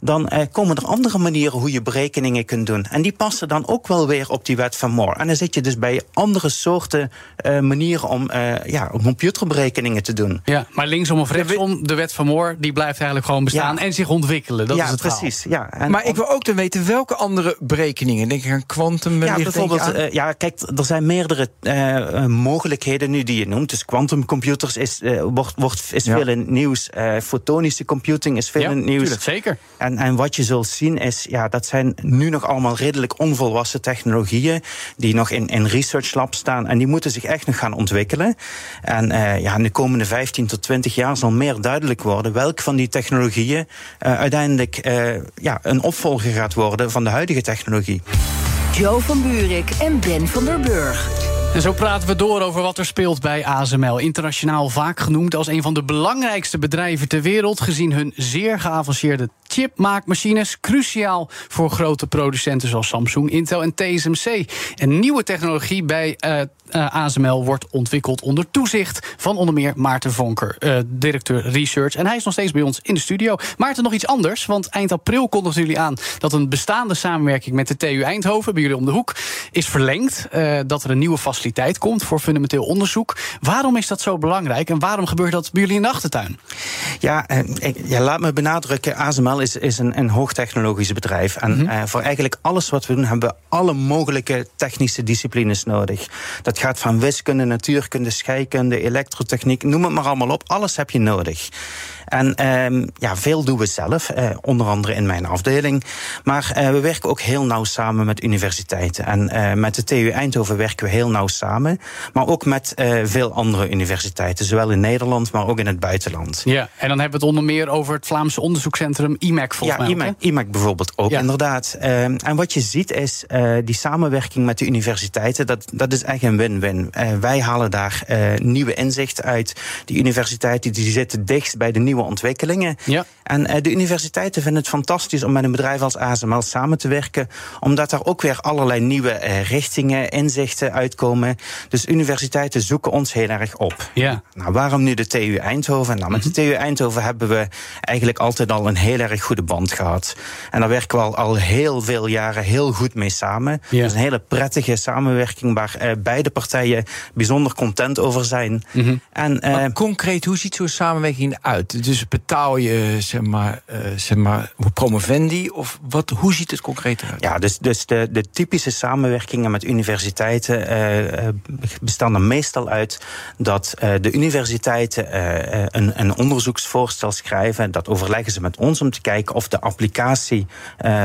dan uh, komen er andere manieren hoe je berekeningen kunt doen. En die passen dan ook wel weer op die wet van Moore. En dan zit je dus bij andere soorten uh, manieren om, uh, ja, om computerberekeningen te doen. Ja, maar linksom of rechtsom, de wet van Moore die blijft eigenlijk gewoon bestaan ja. en zich ontwikkelen. Dat ja, is het precies. Ja, en maar ik wil ook dan weten welke andere berekeningen. Denk ik aan kwantum. Ja, bijvoorbeeld. Uh, ja, kijk, er zijn meerdere uh, mogelijkheden nu die je noemt. Dus quantumcomputers is, uh, wordt, wordt, is ja. veel in het nieuws. fotonische computing is veel ja, in het nieuws. Tuurlijk, zeker. En, en wat je zult zien is, ja, dat zijn nu nog allemaal redelijk onvolwassen technologieën die nog in, in research labs staan en die moeten zich echt nog gaan ontwikkelen. En uh, ja, in de komende 15 tot 20 jaar zal meer duidelijk worden welke van die technologieën uh, uiteindelijk uh, ja, een opvolger gaat worden van de huidige technologie. Joe van Buurik en Ben van der Burg. En zo praten we door over wat er speelt bij ASML. Internationaal vaak genoemd als een van de belangrijkste bedrijven ter wereld, gezien hun zeer geavanceerde chipmaakmachines. Cruciaal voor grote producenten zoals Samsung, Intel en TSMC. En nieuwe technologie bij uh, uh, ASML wordt ontwikkeld onder toezicht van onder meer Maarten Vonker, uh, directeur research. En hij is nog steeds bij ons in de studio. Maarten, nog iets anders, want eind april kondigden jullie aan dat een bestaande samenwerking met de TU Eindhoven, bij jullie om de hoek, is verlengd. Dat er een nieuwe faciliteit komt voor fundamenteel onderzoek. Waarom is dat zo belangrijk en waarom gebeurt dat bij jullie in de achtertuin? Ja, ja laat me benadrukken, ASML is, is een, een hoogtechnologisch bedrijf. En mm -hmm. voor eigenlijk alles wat we doen, hebben we alle mogelijke technische disciplines nodig. Dat gaat van wiskunde, natuurkunde, scheikunde, elektrotechniek, noem het maar allemaal op. Alles heb je nodig. En um, ja, veel doen we zelf, uh, onder andere in mijn afdeling. Maar uh, we werken ook heel nauw samen met universiteiten. En uh, met de TU Eindhoven werken we heel nauw samen. Maar ook met veel andere universiteiten, zowel in Nederland, maar ook in het buitenland. Ja, en dan hebben we het onder meer over het Vlaamse onderzoekscentrum IMAC, volgens ja, mij. IMAC, IMAC bijvoorbeeld ook, ja. inderdaad. Um, en wat je ziet is, die samenwerking met de universiteiten, dat, dat is echt een win-win. wij halen daar nieuwe inzichten uit. Die universiteiten die zitten dichtst bij de nieuwe ontwikkelingen. Ja. En uh, de universiteiten vinden het fantastisch om met een bedrijf als ASML samen te werken, omdat er ook weer allerlei nieuwe uh, richtingen, inzichten uitkomen. Dus universiteiten zoeken ons heel erg op. Ja. Nou, waarom nu de TU Eindhoven? Nou, met de TU Eindhoven hebben we eigenlijk altijd al een heel erg goede band gehad. En daar werken we al, al heel veel jaren heel goed mee samen. Ja. Het is een hele prettige samenwerking waar uh, beide partijen bijzonder content over zijn. Mhm. En, uh, concreet, hoe ziet zo'n samenwerking eruit? Dus betaal je, zeg maar, uh, zeg maar promovendi? Of wat, hoe ziet het concreet eruit? Ja, dus, dus de, de typische samenwerkingen met universiteiten uh, bestaan er meestal uit dat uh, de universiteiten een, een, onderzoeksvoorstel schrijven. Dat overleggen ze met ons om te kijken of de applicatie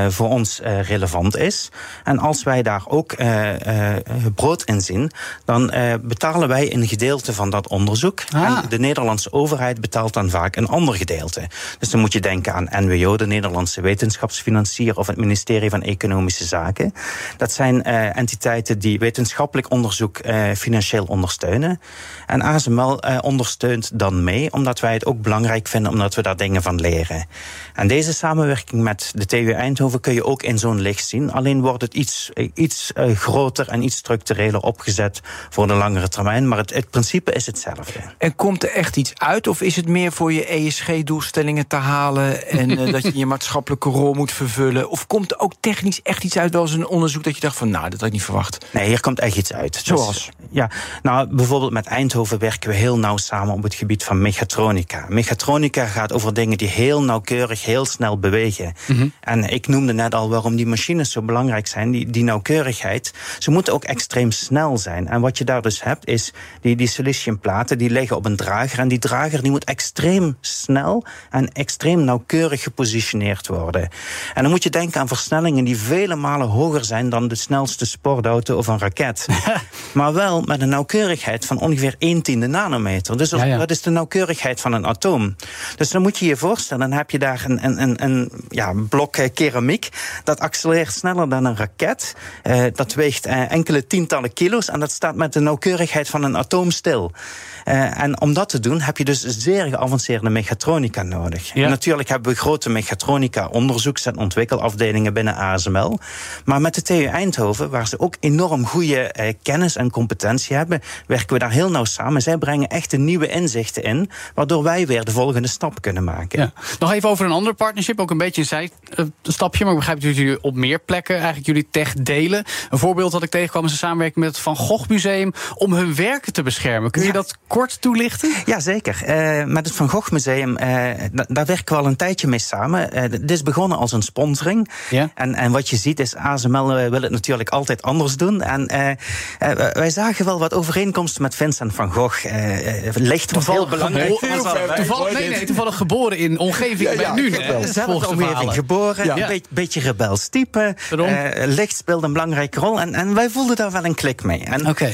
voor ons relevant is. En als wij daar ook brood in zien, dan betalen wij een gedeelte van dat onderzoek. Ah. En de Nederlandse overheid betaalt dan vaak een ander gedeelte. Dus dan moet je denken aan NWO, de Nederlandse wetenschapsfinancier, of het ministerie van Economische Zaken. Dat zijn uh, entiteiten die wetenschappelijk onderzoek uh, financieel ondersteunen. En ASML uh, ondersteunt dan mee, omdat wij het ook belangrijk vinden, omdat we daar dingen van leren. En deze samenwerking met de TU Eindhoven kun je ook in zo'n licht zien. Alleen wordt het iets, iets groter en iets structureler opgezet voor de langere termijn. Maar het, het principe is hetzelfde. En komt er echt iets uit, of is het meer voor je ESG-doelstellingen te halen en dat je je maatschappelijke rol moet vervullen? Of komt er ook technisch echt iets uit, wel eens een onderzoek dat je dacht van, nou, dat had ik niet verwacht? Nee, hier komt echt iets uit. Zoals? Dus, ja, nou, bijvoorbeeld met Eindhoven werken we heel nauw samen op het gebied van mechatronica. Mechatronica gaat over dingen die heel nauwkeurig, heel snel bewegen. Mhm. Mm -hmm. En ik noemde net al waarom die machines zo belangrijk zijn, die, die nauwkeurigheid. Ze moeten ook extreem snel zijn. En wat je daar dus hebt, is die, die siliciumplaten, die liggen op een drager. En die drager die moet extreem snel en extreem nauwkeurig gepositioneerd worden. En dan moet je denken aan versnellingen die vele malen hoger zijn dan de snelste sportauto of een raket. maar wel met een nauwkeurigheid van ongeveer 1 tiende nanometer. Dus Ja, ja. dat is de nauwkeurigheid van een atoom. Dus dan moet je je voorstellen, dan heb je daar een, een, een, een ja, blok eh, keramiek. Dat accelereert sneller dan een raket. Eh, dat weegt eh, enkele tientallen kilo's en dat staat met de nauwkeurigheid van een atoom stil. Eh, en om dat te doen heb je dus zeer geavanceerde mechatronica nodig. Ja. En natuurlijk hebben we grote mechatronica onderzoeks- en ontwikkelafdelingen binnen ASML. Maar met de TU Eindhoven, waar ze ook enorm goede eh, kennis en competentie hebben, werken we daar heel nauw samen. Zij brengen echt nieuwe inzichten in, waardoor wij weer de volgende stap kunnen maken. Ja. Nog even over een ander partnership, ook een beetje een zijstapje, maar ik begrijp dat jullie op meer plekken eigenlijk jullie tech delen. Een voorbeeld dat ik tegenkwam is een samenwerking met het Van Gogh Museum om hun werken te beschermen. Kun je Ja. dat kort toelichten? Ja, zeker. Eh, met het Van Gogh Museum, eh, da- daar werken we al een tijdje mee samen. Eh, dit is begonnen als een sponsoring. Ja. En, en wat je ziet is, ASML wil het natuurlijk altijd anders doen. En wij zagen wel wat overeenkomsten met Vincent van Gogh. Licht was heel belangrijk. Allebei. toevallig, nee, nee, toevallig geboren in omgeving bij nu, hè? Zelf volgens de omgeving geboren, Ja. een beetje, beetje rebels type. Eh, licht speelde een belangrijke rol en, en wij voelden daar wel een klik mee. En, Oké.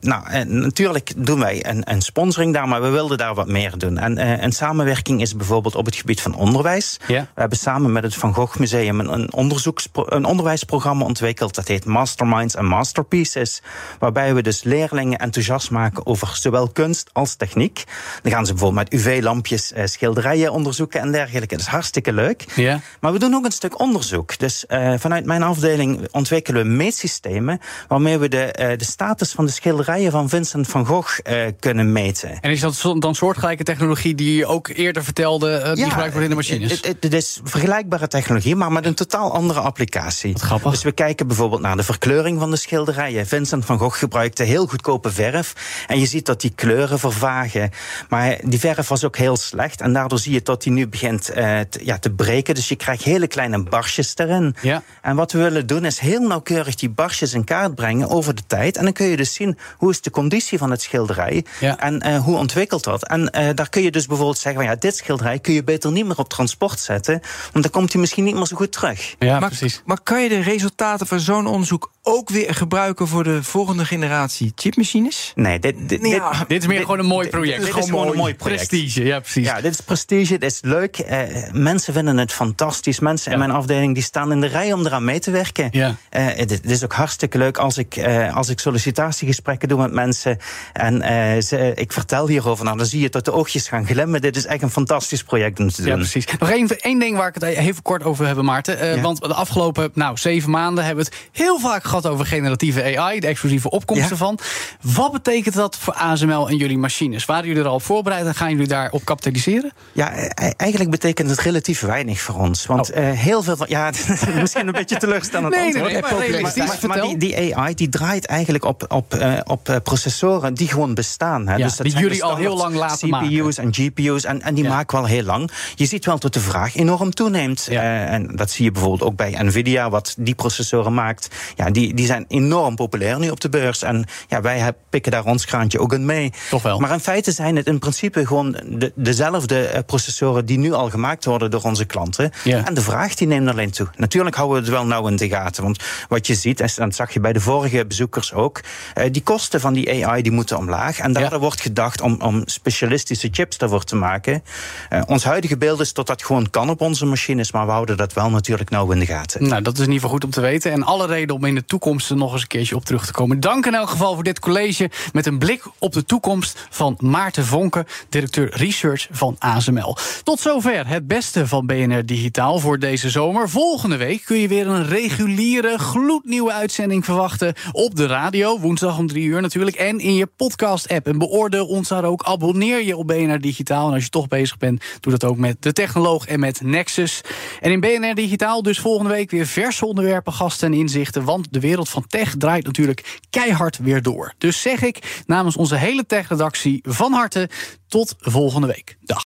nou, natuurlijk doen wij een, een sponsoring daar, maar we wilden daar wat meer doen. En een samenwerking is bijvoorbeeld op het gebied van onderwijs. Ja. We hebben samen met het Van Gogh Museum een, een, onderzoekspro- een onderwijsprogramma ontwikkeld. Dat heet Masterminds en Masterpieces. Waarbij we dus leerlingen enthousiast maken over zowel kunst als techniek. Dan gaan ze bijvoorbeeld met UV-lampjes eh, schilderijen onderzoeken en dergelijke. Dat is hartstikke leuk. Ja. Maar we doen ook een stuk onderzoek. Dus eh, vanuit mijn afdeling ontwikkelen we meetsystemen waarmee we de, de status van de schilderijen van Vincent van Gogh eh, kunnen meten. En is dat dan soortgelijke technologie die je ook eerder vertelde, eh, die gebruikt wordt in de machines? Het, het, het is vergelijkbare technologie, maar met een totaal andere applicatie. Wat grappig. Dus we kijken bijvoorbeeld naar de verkleuring van de schilderijen. Vincent van Gogh gebruikte heel goedkope verf. En je ziet dat die kleuren vervagen. Maar die verf was ook heel slecht. En daardoor zie je dat die nu begint eh, te, ja, te breken. Dus je krijgt hele kleine barsjes erin. Ja. En wat we willen doen is heel nauwkeurig die barsjes in kaart brengen over de tijd. En dan kun je dus zien hoe is de conditie van het schilderij. Ja. En eh, hoe ontwikkelt dat. En eh, daar kun je dus bijvoorbeeld zeggen: van, ja, dit schilderij kun je beter niet meer op transport zetten. Want dan komt hij misschien niet meer zo goed terug. ja, maar, precies. maar kan je de resultaten van zo'n onderzoek ook weer gebruiken voor de volgende generatie chipmachines? Nee, dit, dit, Ja, dit, Dit is meer dit- gewoon een mooi project. Dit, is gewoon een mooi project. Prestige, ja, precies. Ja, dit is prestige, dit is leuk. Eh, mensen vinden het fantastisch. Mensen Ja. in mijn afdeling die staan in de rij om eraan mee te werken. Ja. Eh, dit, dit is ook hartstikke leuk als ik, eh, als ik sollicitatiegesprekken doe met mensen. En eh, ze, ik vertel hierover. Nou, dan zie je dat de oogjes gaan glimmen. Dit is echt een fantastisch project moeten doen. Ja, precies. Nog één, één ding waar ik het even kort over hebben, Maarten. Uh, Ja. Want de afgelopen nou, zeven maanden hebben we het heel vaak gehad over generatieve AI, de exclusieve opkomsten Ja. van. Wat betekent dat voor ASML en jullie machines? Waren jullie er al op voorbereid en gaan jullie daarop kapitaliseren? Ja, e- eigenlijk betekent het relatief weinig voor ons. Want Oh. eh, heel veel van. Ja, misschien een beetje teleurstellend Nee, nee, nee, maar Maar- maar, die, die AI die draait eigenlijk op, op, eh, op eh, processoren die gewoon bestaan. Hè. Ja, dus dat die jullie de al heel lang laten CPU's en GPU's. En, en die Ja. maken wel heel lang. Je ziet wel dat de vraag enorm toeneemt. Ja. Eh, en dat zie je bijvoorbeeld ook bij Nvidia, wat die processoren maakt. Ja, die, die zijn enorm populair nu op de beurs. En ja, wij pikken daar ons kraantje ook in mee. Toch wel. Maar in feite zijn het in principe gewoon de, dezelfde eh, processoren die nu al gemaakt worden door onze klanten. En de vraag die neemt alleen toe. Natuurlijk houden we het wel nauw in de gaten. Want wat je ziet, en dat zag je bij de vorige bezoekers ook, eh, die kosten van die AI die moeten omlaag. En daardoor wordt gedacht om, om specialistische chips daarvoor te maken. Eh, ons huidige beeld is dat dat gewoon kan op onze machines, maar we houden dat wel natuurlijk nauw in de gaten. Nou, dat is in ieder geval goed om te weten. En alle reden om in de toekomst er nog eens een keertje op terug te komen. Dank in elk geval voor dit college met een blik op de toekomst van Maarten Vonken, directeur research van ASML. Tot zover het beste van BNR Digitaal voor deze zomer. Volgende week kun je weer een reguliere, gloednieuwe uitzending verwachten op de radio. Woensdag om drie uur natuurlijk. En in je podcast-app. Beoordeel ons daar ook. Abonneer je op BNR Digitaal. En als je toch bezig bent, doe dat ook met de technoloog en met Nexus. En in BNR Digitaal dus volgende week weer verse onderwerpen, gasten en inzichten. Want de wereld van tech draait natuurlijk keihard weer door. Dus zeg ik namens onze hele tech-redactie van harte tot volgende week. Dag.